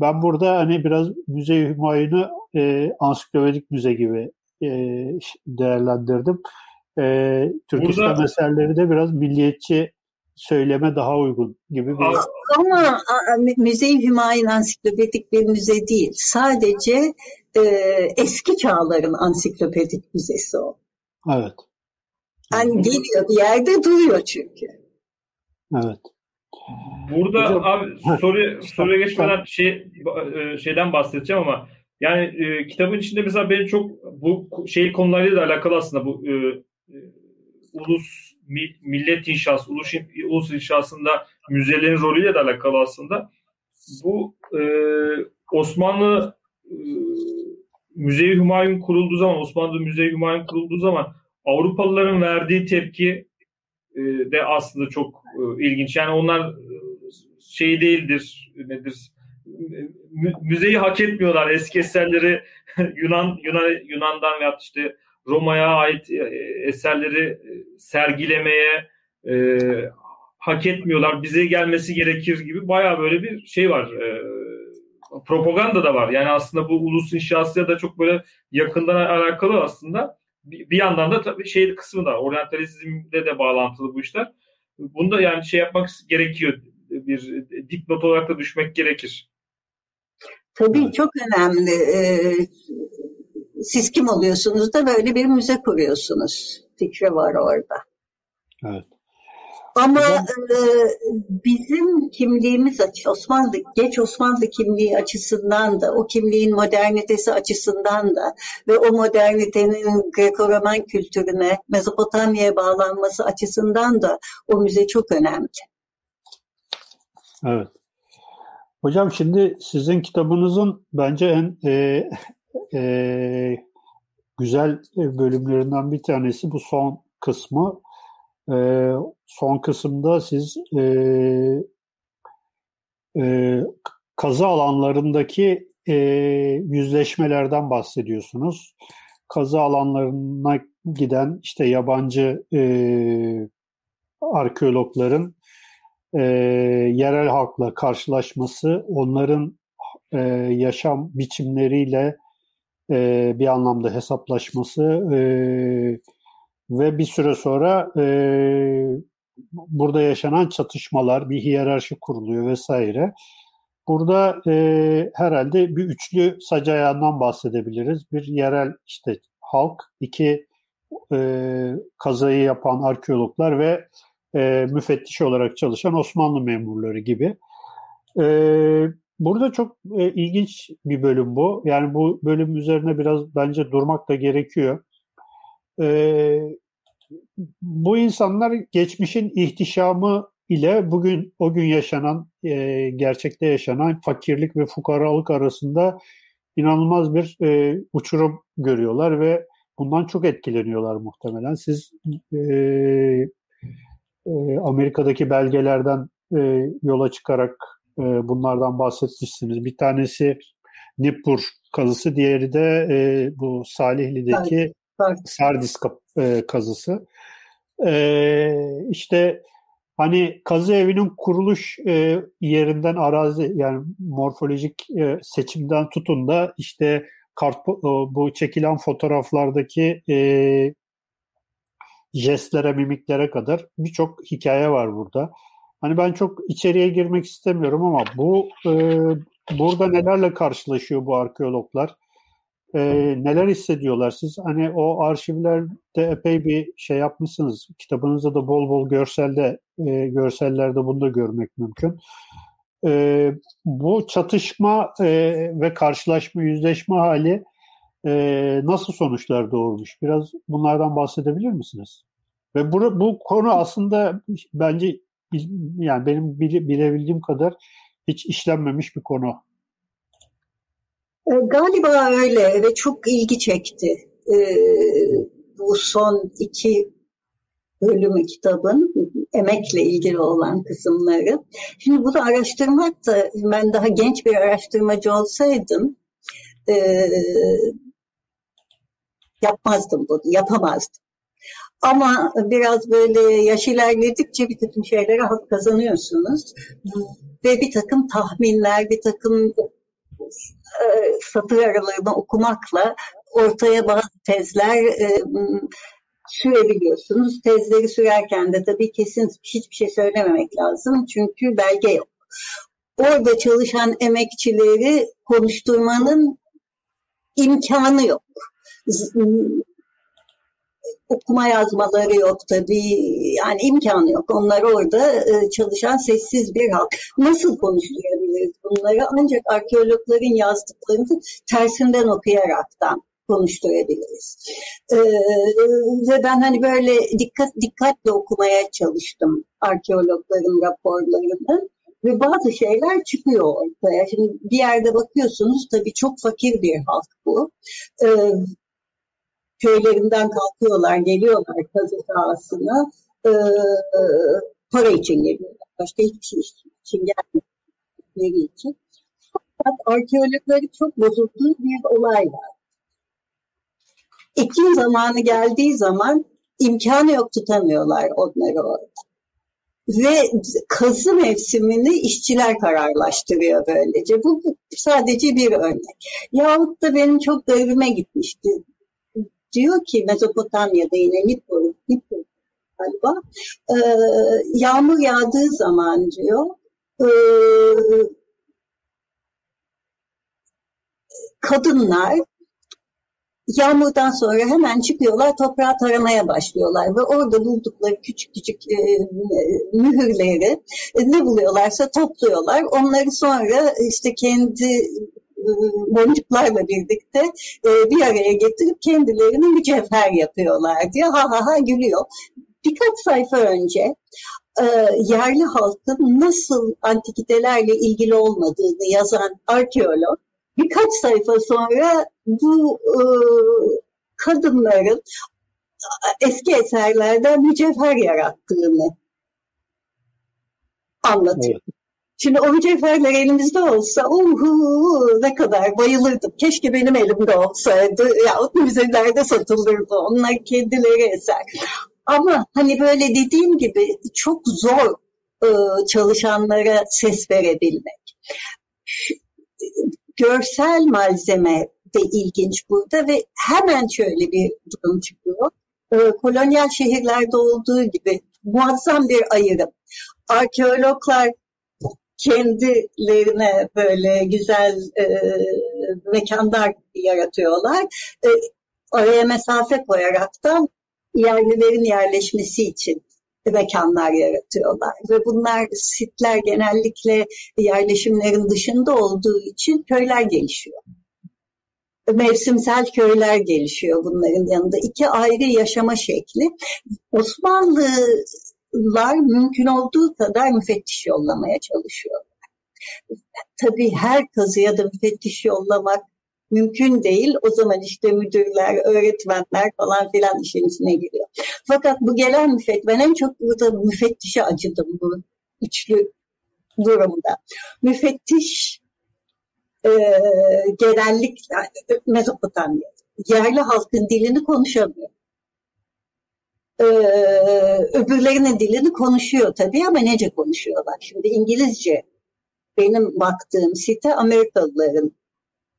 Ben burada hani biraz müze Hümayun'u e, ansiklopedik müze gibi e, değerlendirdim. E, Türk Burada... Eserleri de biraz milliyetçi söyleme daha uygun gibi bir... Ama Müze-i Hümayun ansiklopedik bir müze değil. Sadece e, eski çağların ansiklopedik müzesi o. Evet. Yani geliyor bir yerde duruyor çünkü. Evet. Burada Hocam, abi soru soruya geçmeden şey e, şeyden bahsedeceğim ama yani e, kitabın içinde mesela benim çok bu şey konularıyla da alakalı aslında bu e, e, ulus millet inşası, ulus, ulus inşasında müzelerin rolüyle de alakalı aslında. Bu e, Osmanlı e, Müze-i Hümayun kurulduğu zaman, Osmanlı Müze-i Hümayun kurulduğu zaman Avrupalıların verdiği tepki e, de aslında çok e, ilginç. Yani onlar e, şey değildir, nedir? Müzeyi hak etmiyorlar. Eski eserleri Yunan, Yunan Yunan'dan veya işte Roma'ya ait e, eserleri e, sergilemeye e, hak etmiyorlar. Bize gelmesi gerekir gibi baya böyle bir şey var. E, propaganda da var. Yani aslında bu ulus inşasıyla da çok böyle yakından alakalı aslında. Bir, bir yandan da tabii şey kısmı da oryantalizmle de bağlantılı bu işler. Bunu da yani şey yapmak gerekiyor. Bir dipnot olarak da düşmek gerekir. Tabii çok önemli. Ee, siz kim oluyorsunuz da böyle bir müze kuruyorsunuz. Fikri var orada. Evet. Ama e, bizim kimliğimiz Osmanlı, geç Osmanlı kimliği açısından da, o kimliğin modernitesi açısından da ve o modernitenin Greco-Roman kültürüne, Mezopotamya'ya bağlanması açısından da o müze çok önemli. Evet. Hocam şimdi sizin kitabınızın bence en e, e, güzel bölümlerinden bir tanesi bu son kısmı. E, son kısımda siz e, e, kazı alanlarındaki e, yüzleşmelerden bahsediyorsunuz. Kazı alanlarına giden işte yabancı e, arkeologların e, yerel halkla karşılaşması, onların e, yaşam biçimleriyle e, bir anlamda hesaplaşması e, ve bir süre sonra e, burada yaşanan çatışmalar, bir hiyerarşi kuruluyor vesaire. Burada e, herhalde bir üçlü sac ayağından bahsedebiliriz. Bir yerel işte halk, iki e, kazayı yapan arkeologlar ve e, müfettiş olarak çalışan Osmanlı memurları gibi. E, burada çok e, ilginç bir bölüm bu. Yani bu bölüm üzerine biraz bence durmak da gerekiyor. E, bu insanlar geçmişin ihtişamı ile bugün o gün yaşanan, e, gerçekte yaşanan fakirlik ve fukaralık arasında inanılmaz bir e, uçurum görüyorlar ve bundan çok etkileniyorlar muhtemelen. Siz e, e, Amerika'daki belgelerden e, yola çıkarak e, bunlardan bahsetmişsiniz. Bir tanesi Nippur kazısı, diğeri de e, bu Salihli'deki. Sardis e, kazısı. E, işte hani kazı evinin kuruluş e, yerinden arazi yani morfolojik e, seçimden tutun da işte kart, bu çekilen fotoğraflardaki e, jestlere, mimiklere kadar birçok hikaye var burada. Hani ben çok içeriye girmek istemiyorum ama bu e, burada nelerle karşılaşıyor bu arkeologlar? E, neler hissediyorlar? Siz hani o arşivlerde epey bir şey yapmışsınız. Kitabınızda da bol bol görselde e, görsellerde bunu da görmek mümkün. E, bu çatışma e, ve karşılaşma, yüzleşme hali e, nasıl sonuçlar doğurmuş? Biraz bunlardan bahsedebilir misiniz? Ve bu, bu konu aslında bence yani benim bile, bilebildiğim kadar hiç işlenmemiş bir konu. E, galiba öyle ve çok ilgi çekti. Ee, bu son iki bölümü kitabın emekle ilgili olan kısımları. Şimdi bunu araştırmak da ben daha genç bir araştırmacı olsaydım e, yapmazdım bunu, yapamazdım. Ama biraz böyle yaş ilerledikçe bir takım şeylere hak kazanıyorsunuz. Ve bir takım tahminler, bir takım e, satır aralarını okumakla ortaya bazı tezler e, sürebiliyorsunuz. Tezleri sürerken de tabii kesin hiçbir şey söylememek lazım çünkü belge yok. Orada çalışan emekçileri konuşturmanın imkanı yok okuma yazmaları yok tabii. Yani imkanı yok. Onlar orada e, çalışan sessiz bir halk. Nasıl konuşturabiliriz bunları? Ancak arkeologların yazdıklarını tersinden okuyaraktan konuşturabiliriz. Ee, ve ben hani böyle dikkat dikkatle okumaya çalıştım arkeologların raporlarını ve bazı şeyler çıkıyor ortaya. Şimdi bir yerde bakıyorsunuz tabii çok fakir bir halk bu. Ee, köylerinden kalkıyorlar, geliyorlar kazı sahasına. E, e, para için geliyorlar. Başka hiçbir şey için gelmedikleri için. Fakat arkeologları çok bozulduğu bir olay var. İklim zamanı geldiği zaman imkanı yok tutamıyorlar onları orada. Ve kazı mevsimini işçiler kararlaştırıyor böylece. Bu sadece bir örnek. Yahut da benim çok garibime gitmişti diyor ki Mezopotamya'da yine Nippur, Nippur galiba e, yağmur yağdığı zaman diyor e, kadınlar yağmurdan sonra hemen çıkıyorlar toprağı taramaya başlıyorlar ve orada buldukları küçük küçük e, mühürleri e, ne buluyorlarsa topluyorlar. Onları sonra işte kendi boncuklarla birlikte e, bir araya getirip kendilerini mücevher yapıyorlar diye ha ha ha gülüyor. Birkaç sayfa önce e, yerli halkın nasıl antikitelerle ilgili olmadığını yazan arkeolog birkaç sayfa sonra bu e, kadınların eski eserlerden mücevher yarattığını anlatıyor. Şimdi o mücevherler elimizde olsa uhu ne kadar bayılırdım. Keşke benim elimde olsaydı. Ya müzelerde satılırdı. Onlar kendileri eser. Ama hani böyle dediğim gibi çok zor e, çalışanlara ses verebilmek. Görsel malzeme de ilginç burada ve hemen şöyle bir durum çıkıyor. E, kolonyal şehirlerde olduğu gibi muazzam bir ayrım. Arkeologlar kendilerine böyle güzel e, mekanlar yaratıyorlar. E, araya mesafe koyaraktan yerlilerin yerleşmesi için mekanlar yaratıyorlar. Ve bunlar sitler genellikle yerleşimlerin dışında olduğu için köyler gelişiyor. Mevsimsel köyler gelişiyor bunların yanında. İki ayrı yaşama şekli. Osmanlı lar mümkün olduğu kadar müfettiş yollamaya çalışıyorlar. Tabii her kazıya da müfettiş yollamak mümkün değil. O zaman işte müdürler, öğretmenler falan filan işin içine giriyor. Fakat bu gelen müfettiş, ben en çok burada müfettişe acıdım bu üçlü durumda. Müfettiş e, genellikle Mezopotamya yerli halkın dilini konuşamıyor e, öbürlerinin dilini konuşuyor tabii ama nece konuşuyorlar? Şimdi İngilizce benim baktığım site Amerikalıların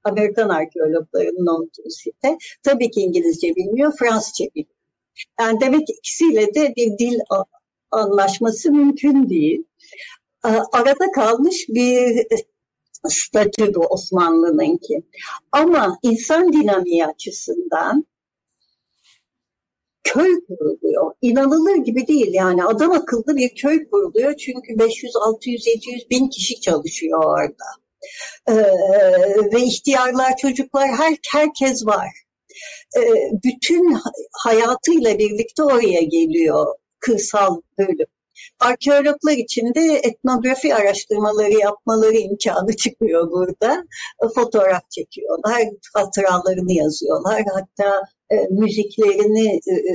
Amerikan arkeologlarının olduğu site. Tabii ki İngilizce bilmiyor, Fransızca bilmiyor. Yani demek ki ikisiyle de bir dil anlaşması mümkün değil. Arada kalmış bir statü bu Osmanlı'nınki. Ama insan dinamiği açısından köy kuruluyor. İnanılır gibi değil yani adam akıllı bir köy kuruluyor çünkü 500, 600, 700 bin kişi çalışıyor orada. Ee, ve ihtiyarlar, çocuklar, her, herkes var. Ee, bütün hayatıyla birlikte oraya geliyor kırsal bölüm. Arkeologlar için de etnografi araştırmaları yapmaları imkanı çıkıyor burada. Fotoğraf çekiyorlar, hatıralarını yazıyorlar. Hatta e, müziklerini e, e,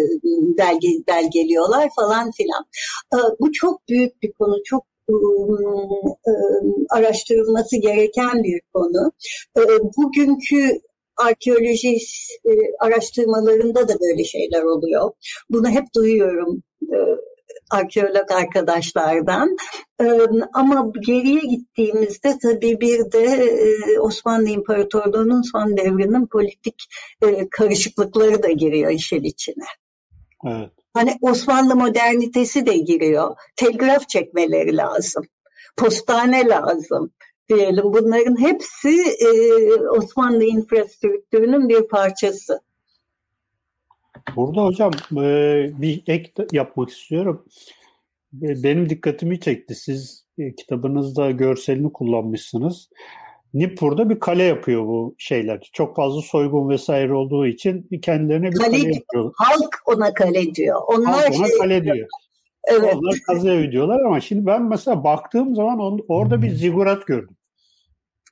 belge, belgeliyorlar falan filan. Bu çok büyük bir konu, çok e, araştırılması gereken bir konu. Bugünkü arkeoloji araştırmalarında da böyle şeyler oluyor. Bunu hep duyuyorum. Arkeolog arkadaşlardan. Ama geriye gittiğimizde tabii bir de Osmanlı İmparatorluğu'nun son devrinin politik karışıklıkları da giriyor işin içine. Evet. Hani Osmanlı modernitesi de giriyor. Telgraf çekmeleri lazım. Postane lazım diyelim. Bunların hepsi e, Osmanlı infrastruktürünün bir parçası. Burada hocam e, bir ek yapmak istiyorum. Benim dikkatimi çekti. Siz e, kitabınızda görselini kullanmışsınız. Nippur'da bir kale yapıyor bu şeyler. Çok fazla soygun vesaire olduğu için kendilerine bir kale, kale yapıyor. Halk ona kale diyor. Onlar halk ona şey, kale diyor. Evet. Onlar kazı diyorlar ama şimdi ben mesela baktığım zaman on, orada bir zigurat gördüm.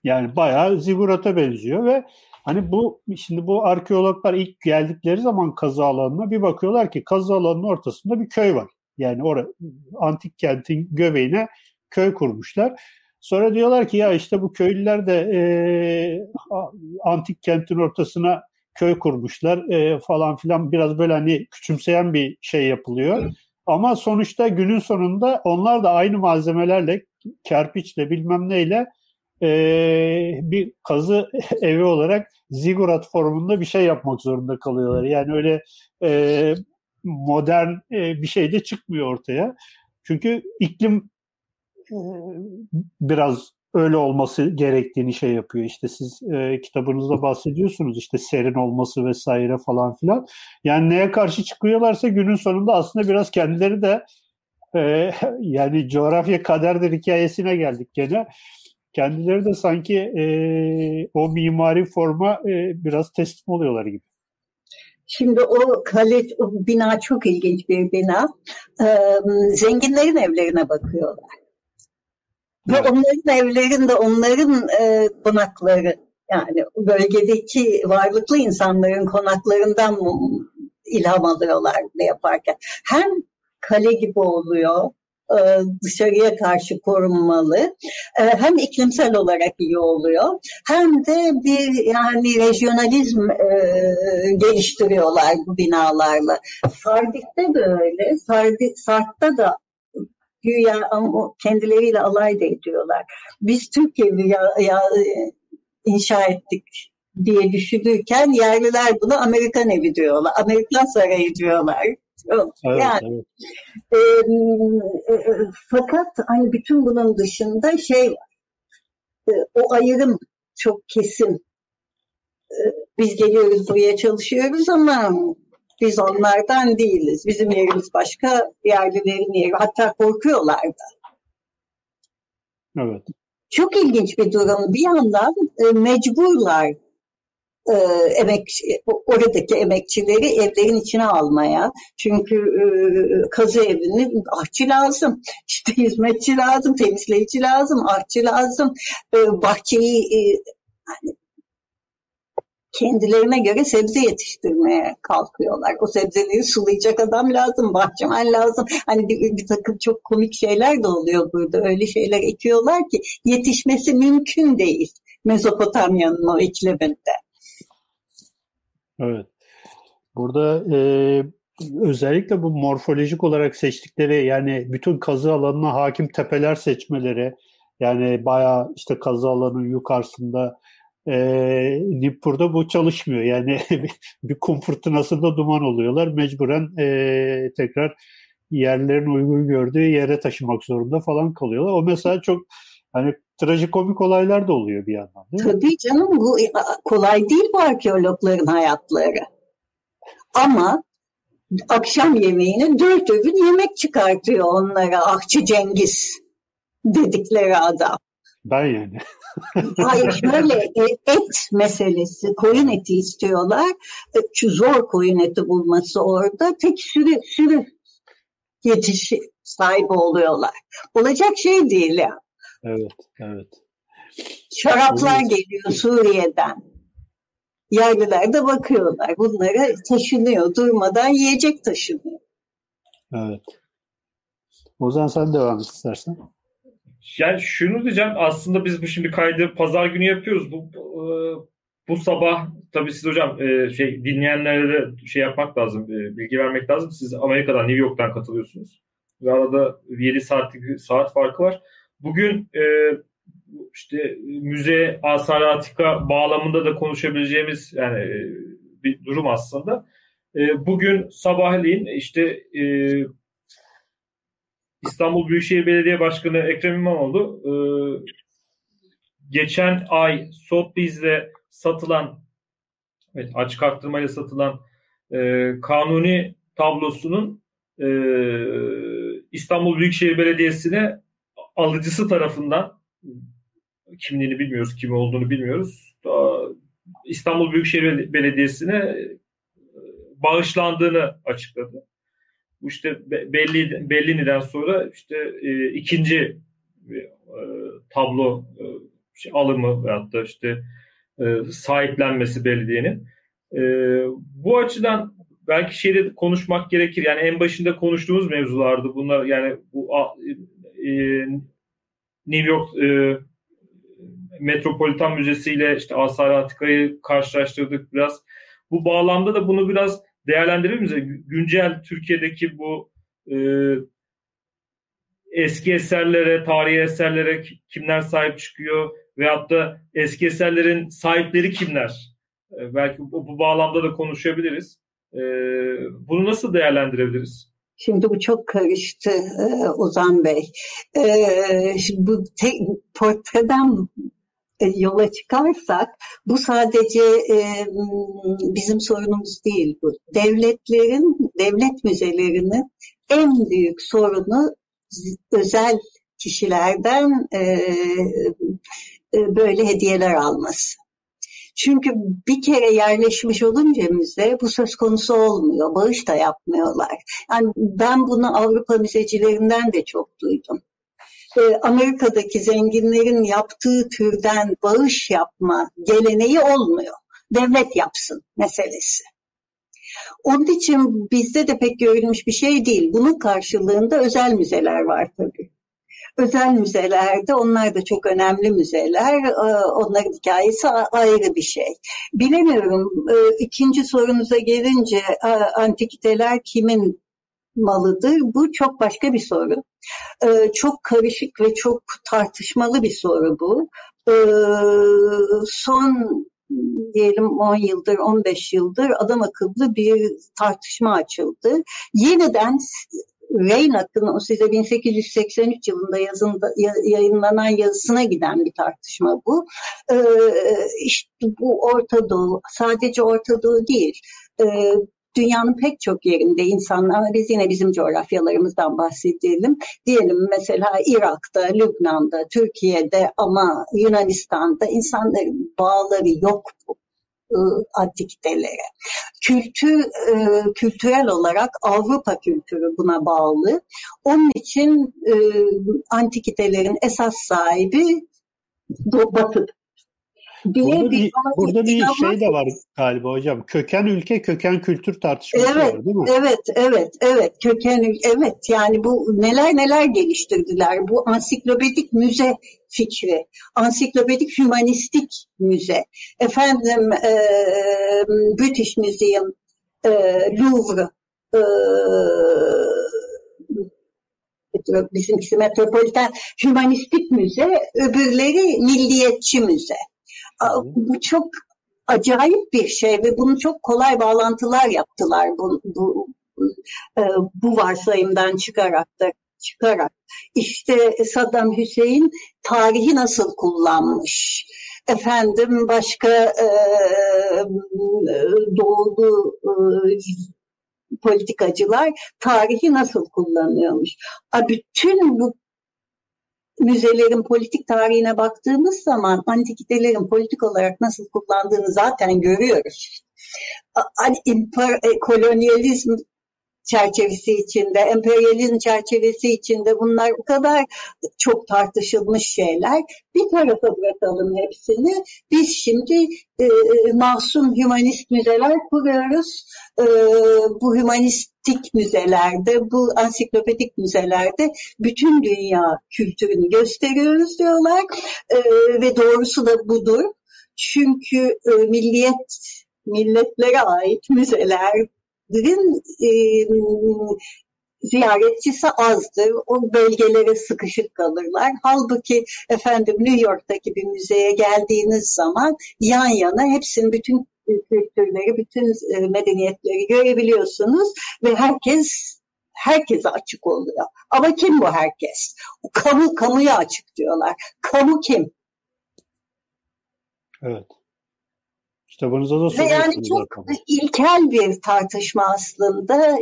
Yani bayağı zigurata benziyor ve hani bu şimdi bu arkeologlar ilk geldikleri zaman kazı alanına bir bakıyorlar ki kazı alanının ortasında bir köy var. Yani orada antik kentin göbeğine köy kurmuşlar. Sonra diyorlar ki ya işte bu köylüler de e, antik kentin ortasına köy kurmuşlar e, falan filan biraz böyle hani küçümseyen bir şey yapılıyor. Ama sonuçta günün sonunda onlar da aynı malzemelerle kerpiçle bilmem neyle e, bir kazı evi olarak zigurat formunda bir şey yapmak zorunda kalıyorlar. Yani öyle e, modern e, bir şey de çıkmıyor ortaya. Çünkü iklim e, biraz öyle olması gerektiğini şey yapıyor. İşte siz e, kitabınızda bahsediyorsunuz işte serin olması vesaire falan filan. Yani neye karşı çıkıyorlarsa günün sonunda aslında biraz kendileri de e, yani coğrafya kaderdir hikayesine geldik gene. Kendileri de sanki e, o mimari forma e, biraz teslim oluyorlar gibi. Şimdi o kale, o bina çok ilginç bir bina. Ee, zenginlerin evlerine bakıyorlar. Evet. Ve onların evlerinde onların e, konakları yani bölgedeki varlıklı insanların konaklarından ilham alıyorlar ne yaparken. Hem kale gibi oluyor, dışarıya karşı korunmalı. E, hem iklimsel olarak iyi oluyor hem de bir yani rejyonalizm e, geliştiriyorlar bu binalarla. Sardik'te de öyle. Sardik, Sart'ta da güya kendileriyle alay da ediyorlar. Biz Türkiye ya, ya, inşa ettik diye düşünürken yerliler bunu Amerikan evi diyorlar. Amerikan sarayı diyorlar. Evet, yani evet. E, e, fakat hani bütün bunun dışında şey var. E, o ayrım çok kesin. E, biz geliyoruz buraya çalışıyoruz ama biz onlardan değiliz. Bizim yerimiz başka, yerlilerin yeri. Hatta korkuyorlar da. Evet. Çok ilginç bir durum. Bir yandan e, mecburlar e, emek oradaki emekçileri evlerin içine almaya. Çünkü e, kazı evinin ahçı lazım, işte hizmetçi lazım, temizleyici lazım, ahçı lazım, e, bahçeyi e, yani kendilerine göre sebze yetiştirmeye kalkıyorlar. O sebzeleri sulayacak adam lazım, bahçemen lazım. Hani bir, bir takım çok komik şeyler de oluyor burada. Öyle şeyler ekiyorlar ki yetişmesi mümkün değil Mezopotamya'nın o ikliminde. Evet. Burada e, özellikle bu morfolojik olarak seçtikleri yani bütün kazı alanına hakim tepeler seçmeleri yani bayağı işte kazı alanının yukarısında e, Nippur'da bu çalışmıyor. Yani bir kum fırtınasında duman oluyorlar. Mecburen e, tekrar yerlerin uygun gördüğü yere taşımak zorunda falan kalıyorlar. O mesela çok hani trajikomik olaylar da oluyor bir yandan değil mi? Tabii canım bu kolay değil bu arkeologların hayatları. Ama akşam yemeğini dört öğün yemek çıkartıyor onlara Ahçı Cengiz dedikleri adam. Ben yani. Hayır şöyle e, et meselesi koyun eti istiyorlar. E, şu zor koyun eti bulması orada tek sürü sürü yetiş sahibi oluyorlar. Olacak şey değil ya. Evet, evet. Şaraplar geliyor Suriye'den. Yerliler bakıyorlar. Bunlara taşınıyor. Durmadan yiyecek taşınıyor. Evet. O zaman sen devam et istersen. Yani şunu diyeceğim aslında biz bu şimdi kaydı pazar günü yapıyoruz. Bu bu sabah tabii siz hocam e, şey dinleyenlere de şey yapmak lazım, e, bilgi vermek lazım. Siz Amerika'dan, New York'tan katılıyorsunuz. Ve arada 7 saatlik saat farkı var. Bugün e, işte müze, asar atika bağlamında da konuşabileceğimiz yani bir durum aslında. E, bugün sabahleyin işte e, İstanbul Büyükşehir Belediye Başkanı Ekrem İmamoğlu e, geçen ay Sotheby's'de satılan evet, açık arttırmayla satılan e, kanuni tablosunun e, İstanbul Büyükşehir Belediyesi'ne alıcısı tarafından kimliğini bilmiyoruz, kim olduğunu bilmiyoruz. İstanbul Büyükşehir Belediyesi'ne e, bağışlandığını açıkladı. Bu işte belli Bellini'den sonra işte e, ikinci e, tablo e, şey, alımı veyahut da işte e, sahiplenmesi belediyenin. E, bu açıdan belki şeyde konuşmak gerekir. Yani en başında konuştuğumuz mevzulardı bunlar. Yani bu e, New York e, Metropolitan Müzesi ile işte Asar Atika'yı karşılaştırdık biraz. Bu bağlamda da bunu biraz değerlendirir misiniz? Güncel Türkiye'deki bu e, eski eserlere, tarihi eserlere kimler sahip çıkıyor veyahut da eski eserlerin sahipleri kimler? E, belki bu, bu bağlamda da konuşabiliriz. E, bunu nasıl değerlendirebiliriz? Şimdi bu çok karıştı e, Ozan Bey. E, bu te, portreden e, yola çıkarsak bu sadece bizim sorunumuz değil bu. Devletlerin, devlet müzelerinin en büyük sorunu özel kişilerden böyle hediyeler alması. Çünkü bir kere yerleşmiş olunca müze bu söz konusu olmuyor. Bağış da yapmıyorlar. Yani ben bunu Avrupa müzecilerinden de çok duydum. Ee, Amerika'daki zenginlerin yaptığı türden bağış yapma geleneği olmuyor. Devlet yapsın meselesi. Onun için bizde de pek görülmüş bir şey değil. Bunun karşılığında özel müzeler var tabii. Özel müzelerde onlar da çok önemli müzeler. Ee, onların hikayesi ayrı bir şey. Bilemiyorum. Ee, ikinci sorunuza gelince antikiteler kimin malıdır? Bu çok başka bir soru. Ee, çok karışık ve çok tartışmalı bir soru bu. Son diyelim 10 yıldır, 15 yıldır adam akıllı bir tartışma açıldı. Yeniden Reynak'ın size 1883 yılında yazında, yayınlanan yazısına giden bir tartışma bu. Ee, işte bu Orta Doğu, sadece Orta Doğu değil, e, dünyanın pek çok yerinde insanlar, biz yine bizim coğrafyalarımızdan bahsedelim. Diyelim mesela Irak'ta, Lübnan'da, Türkiye'de ama Yunanistan'da insanların bağları yok bu antikitelere. Kültür, e, kültürel olarak Avrupa kültürü buna bağlı. Onun için e, antikitelerin esas sahibi Batı Burada bir, burada bir şey de var galiba hocam. Köken ülke, köken kültür tartışması evet, var değil mi? Evet, evet, evet. Köken evet yani bu neler neler geliştirdiler. Bu ansiklopedik müze fikri, ansiklopedik hümanistik müze. Efendim e, British Museum, e, Louvre, e, bizimkisi metropoliten hümanistik müze, öbürleri milliyetçi müze. Bu çok acayip bir şey ve bunu çok kolay bağlantılar yaptılar bu, bu, e, bu varsayımdan çıkarak da çıkarak. İşte Saddam Hüseyin tarihi nasıl kullanmış? Efendim başka e, doğulu e, politikacılar tarihi nasıl kullanıyormuş? Bütün bu müzelerin politik tarihine baktığımız zaman antikitelerin politik olarak nasıl kullandığını zaten görüyoruz. Hani impar, e, kolonyalizm çerçevesi içinde, emperyalizm çerçevesi içinde bunlar o kadar çok tartışılmış şeyler. Bir tarafa bırakalım hepsini. Biz şimdi e, masum hümanist müzeler kuruyoruz. E, bu hümanistik müzelerde, bu ansiklopedik müzelerde bütün dünya kültürünü gösteriyoruz diyorlar. E, ve doğrusu da budur. Çünkü e, milliyet milletlere ait müzeler e, ziyaretçisi azdır. O bölgelere sıkışık kalırlar. Halbuki efendim New York'taki bir müzeye geldiğiniz zaman yan yana hepsinin bütün kültürleri, bütün e, medeniyetleri görebiliyorsunuz ve herkes herkese açık oluyor. Ama kim bu herkes? Kamu, kamuya açık diyorlar. Kamu kim? Evet. Kitabınızda da Ve yani çok zaten. ilkel bir tartışma aslında.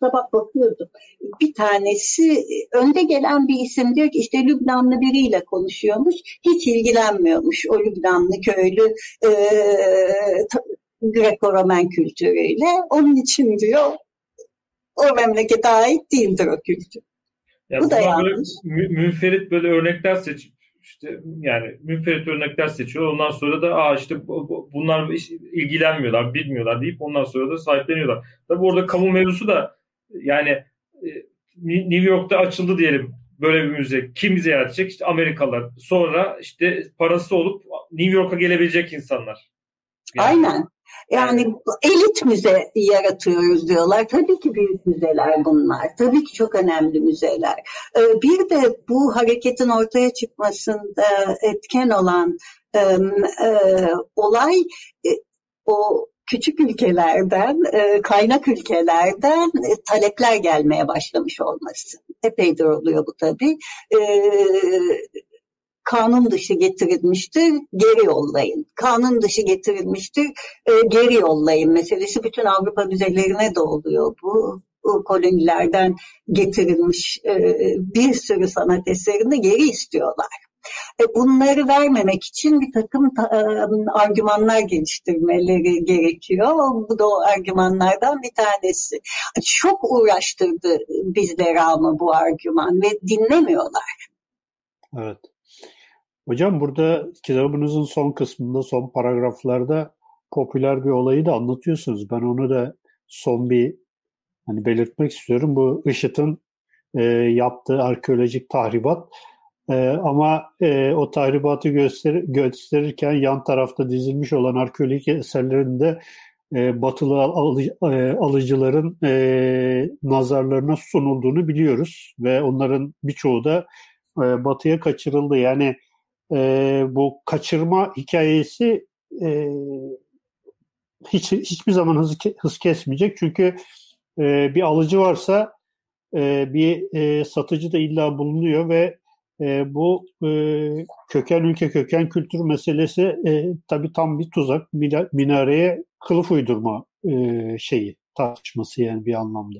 Sabah bakıyordum. Bir tanesi önde gelen bir isim diyor ki işte Lübnanlı biriyle konuşuyormuş. Hiç ilgilenmiyormuş o Lübnanlı köylü e, Greco-Romen kültürüyle. Onun için diyor o memlekete ait değildir o kültür. Ya Bu da yanlış. Münferit böyle örnekler seçip işte yani münferit örnekler seçiyor. Ondan sonra da aa işte bunlar ilgilenmiyorlar, bilmiyorlar deyip ondan sonra da sahipleniyorlar. Tabii orada kamu mevzusu da yani e, New York'ta açıldı diyelim böyle bir müze. Kim ziyaret edecek? İşte Amerikalılar. Sonra işte parası olup New York'a gelebilecek insanlar. Yani. Aynen. Yani elit müze yaratıyoruz diyorlar. Tabii ki büyük müzeler bunlar. Tabii ki çok önemli müzeler. Ee, bir de bu hareketin ortaya çıkmasında etken olan e, olay e, o küçük ülkelerden, e, kaynak ülkelerden talepler gelmeye başlamış olması. Epeydir oluyor bu tabii kanun dışı getirilmiştir, geri yollayın. Kanun dışı getirilmiştir, e, geri yollayın meselesi bütün Avrupa müzelerine de oluyor bu. kolonilerden getirilmiş e, bir sürü sanat eserini geri istiyorlar. E, bunları vermemek için bir takım e, argümanlar geliştirmeleri gerekiyor. Bu da o argümanlardan bir tanesi. Çok uğraştırdı bizleri ama bu argüman ve dinlemiyorlar. Evet. Hocam burada kitabınızın son kısmında, son paragraflarda popüler bir olayı da anlatıyorsunuz. Ben onu da son bir hani belirtmek istiyorum. Bu IŞİD'in e, yaptığı arkeolojik tahribat. E, ama e, o tahribatı göster gösterirken yan tarafta dizilmiş olan arkeolojik eserlerinde e, batılı alı, e, alıcıların e, nazarlarına sunulduğunu biliyoruz. Ve onların birçoğu da e, batıya kaçırıldı. Yani e, bu kaçırma hikayesi e, hiç hiçbir zaman hız, hız kesmeyecek. Çünkü e, bir alıcı varsa e, bir e, satıcı da illa bulunuyor ve e, bu e, köken ülke köken kültür meselesi e, tabii tam bir tuzak minareye kılıf uydurma e, şeyi tartışması yani bir anlamda.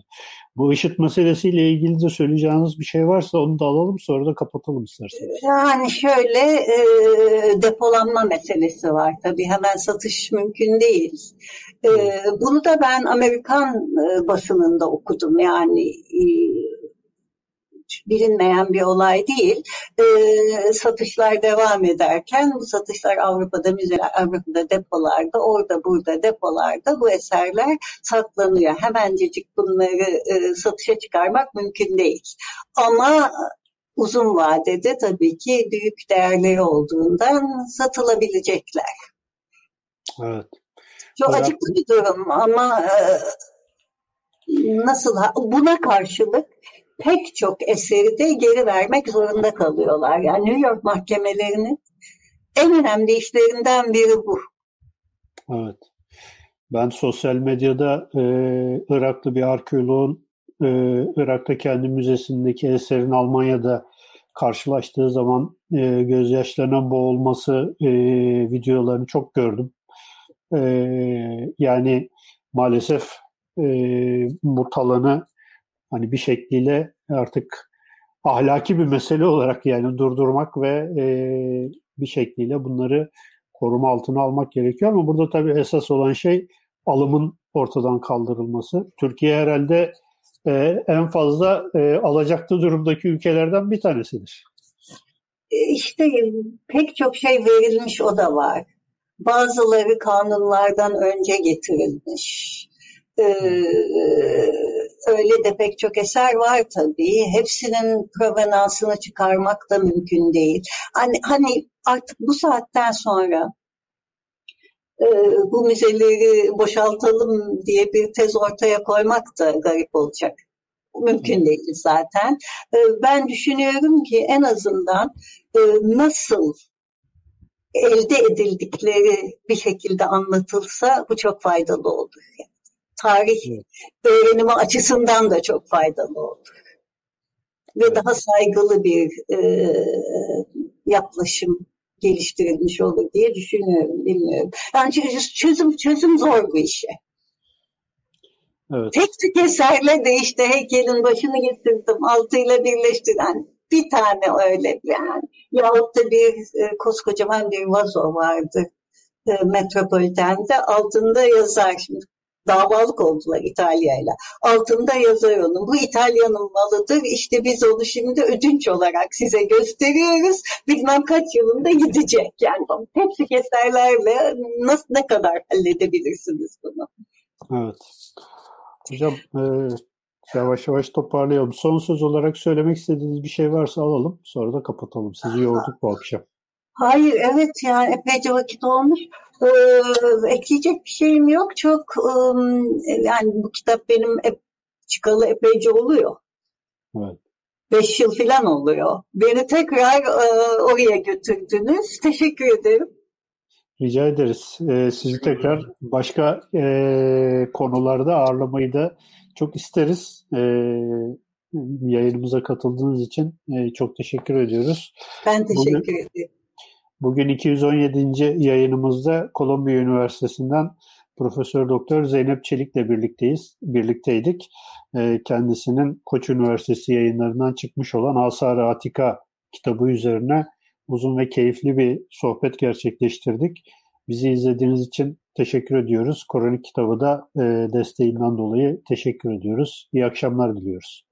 Bu IŞİD meselesiyle ilgili de söyleyeceğiniz bir şey varsa onu da alalım sonra da kapatalım isterseniz. Yani şöyle e, depolanma meselesi var tabii hemen satış mümkün değil. E, bunu da ben Amerikan e, basınında okudum yani e, bilinmeyen bir olay değil. E, satışlar devam ederken bu satışlar Avrupa'da müzeler, Avrupa'da depolarda, orada burada depolarda bu eserler saklanıyor. Hemencecik bunları e, satışa çıkarmak mümkün değil. Ama uzun vadede tabii ki büyük değerleri olduğundan satılabilecekler. Evet. Çok Hocam... acıklı bir durum ama e, nasıl buna karşılık pek çok eseri de geri vermek zorunda kalıyorlar. Yani New York mahkemelerinin en önemli işlerinden biri bu. Evet. Ben sosyal medyada e, Iraklı bir arkeoloğun e, Irak'ta kendi müzesindeki eserin Almanya'da karşılaştığı zaman e, gözyaşlarına boğulması e, videolarını çok gördüm. E, yani maalesef e, bu talanı hani bir şekliyle artık ahlaki bir mesele olarak yani durdurmak ve e, bir şekliyle bunları koruma altına almak gerekiyor ama burada tabii esas olan şey alımın ortadan kaldırılması. Türkiye herhalde e, en fazla e, alacaklı durumdaki ülkelerden bir tanesidir. E, işte pek çok şey verilmiş o da var. Bazıları kanunlardan önce getirilmiş. Ee, öyle de pek çok eser var tabii. Hepsinin provenansını çıkarmak da mümkün değil. Hani, hani artık bu saatten sonra e, bu müzeleri boşaltalım diye bir tez ortaya koymak da garip olacak. mümkün değil zaten. E, ben düşünüyorum ki en azından e, nasıl elde edildikleri bir şekilde anlatılsa bu çok faydalı olur. Tarih öğrenimi açısından da çok faydalı olur. Ve daha saygılı bir e, yaklaşım geliştirilmiş olur diye düşünüyorum, bilmiyorum. Yani çözüm çözüm zor bu işe. Evet. Tek tük eserle de işte heykelin başını getirdim, altıyla birleştiren bir tane öyle yani. Yahut da bir e, koskocaman bir vazo vardı e, Metropoliten'de altında yazar. Şimdi davalık oldular İtalya'yla. Altında yazar onun. Bu İtalya'nın malıdır. İşte biz onu şimdi ödünç olarak size gösteriyoruz. Bilmem kaç yılında gidecek. Yani hepsi eserlerle nasıl ne kadar halledebilirsiniz bunu? Evet. Hocam e, yavaş yavaş toparlayalım. Son söz olarak söylemek istediğiniz bir şey varsa alalım. Sonra da kapatalım. Sizi yorduk bu akşam. Hayır, evet yani epeyce vakit olmuş. Ee, ekleyecek bir şeyim yok. Çok um, yani bu kitap benim ep, çıkalı epeyce oluyor. Evet. Beş yıl falan oluyor. Beni tekrar e, oraya götürdünüz. Teşekkür ederim. Rica ederiz. Ee, sizi tekrar başka e, konularda ağırlamayı da çok isteriz. Ee, yayınımıza katıldığınız için e, çok teşekkür ediyoruz. Ben teşekkür Bugün, ederim. Bugün 217. yayınımızda Kolombiya Üniversitesi'nden Profesör Doktor Zeynep Çelik'le birlikteyiz, birlikteydik. Ee, kendisinin Koç Üniversitesi yayınlarından çıkmış olan Asar-ı Atika kitabı üzerine uzun ve keyifli bir sohbet gerçekleştirdik. Bizi izlediğiniz için teşekkür ediyoruz. Koronik kitabı da e, desteğinden dolayı teşekkür ediyoruz. İyi akşamlar diliyoruz.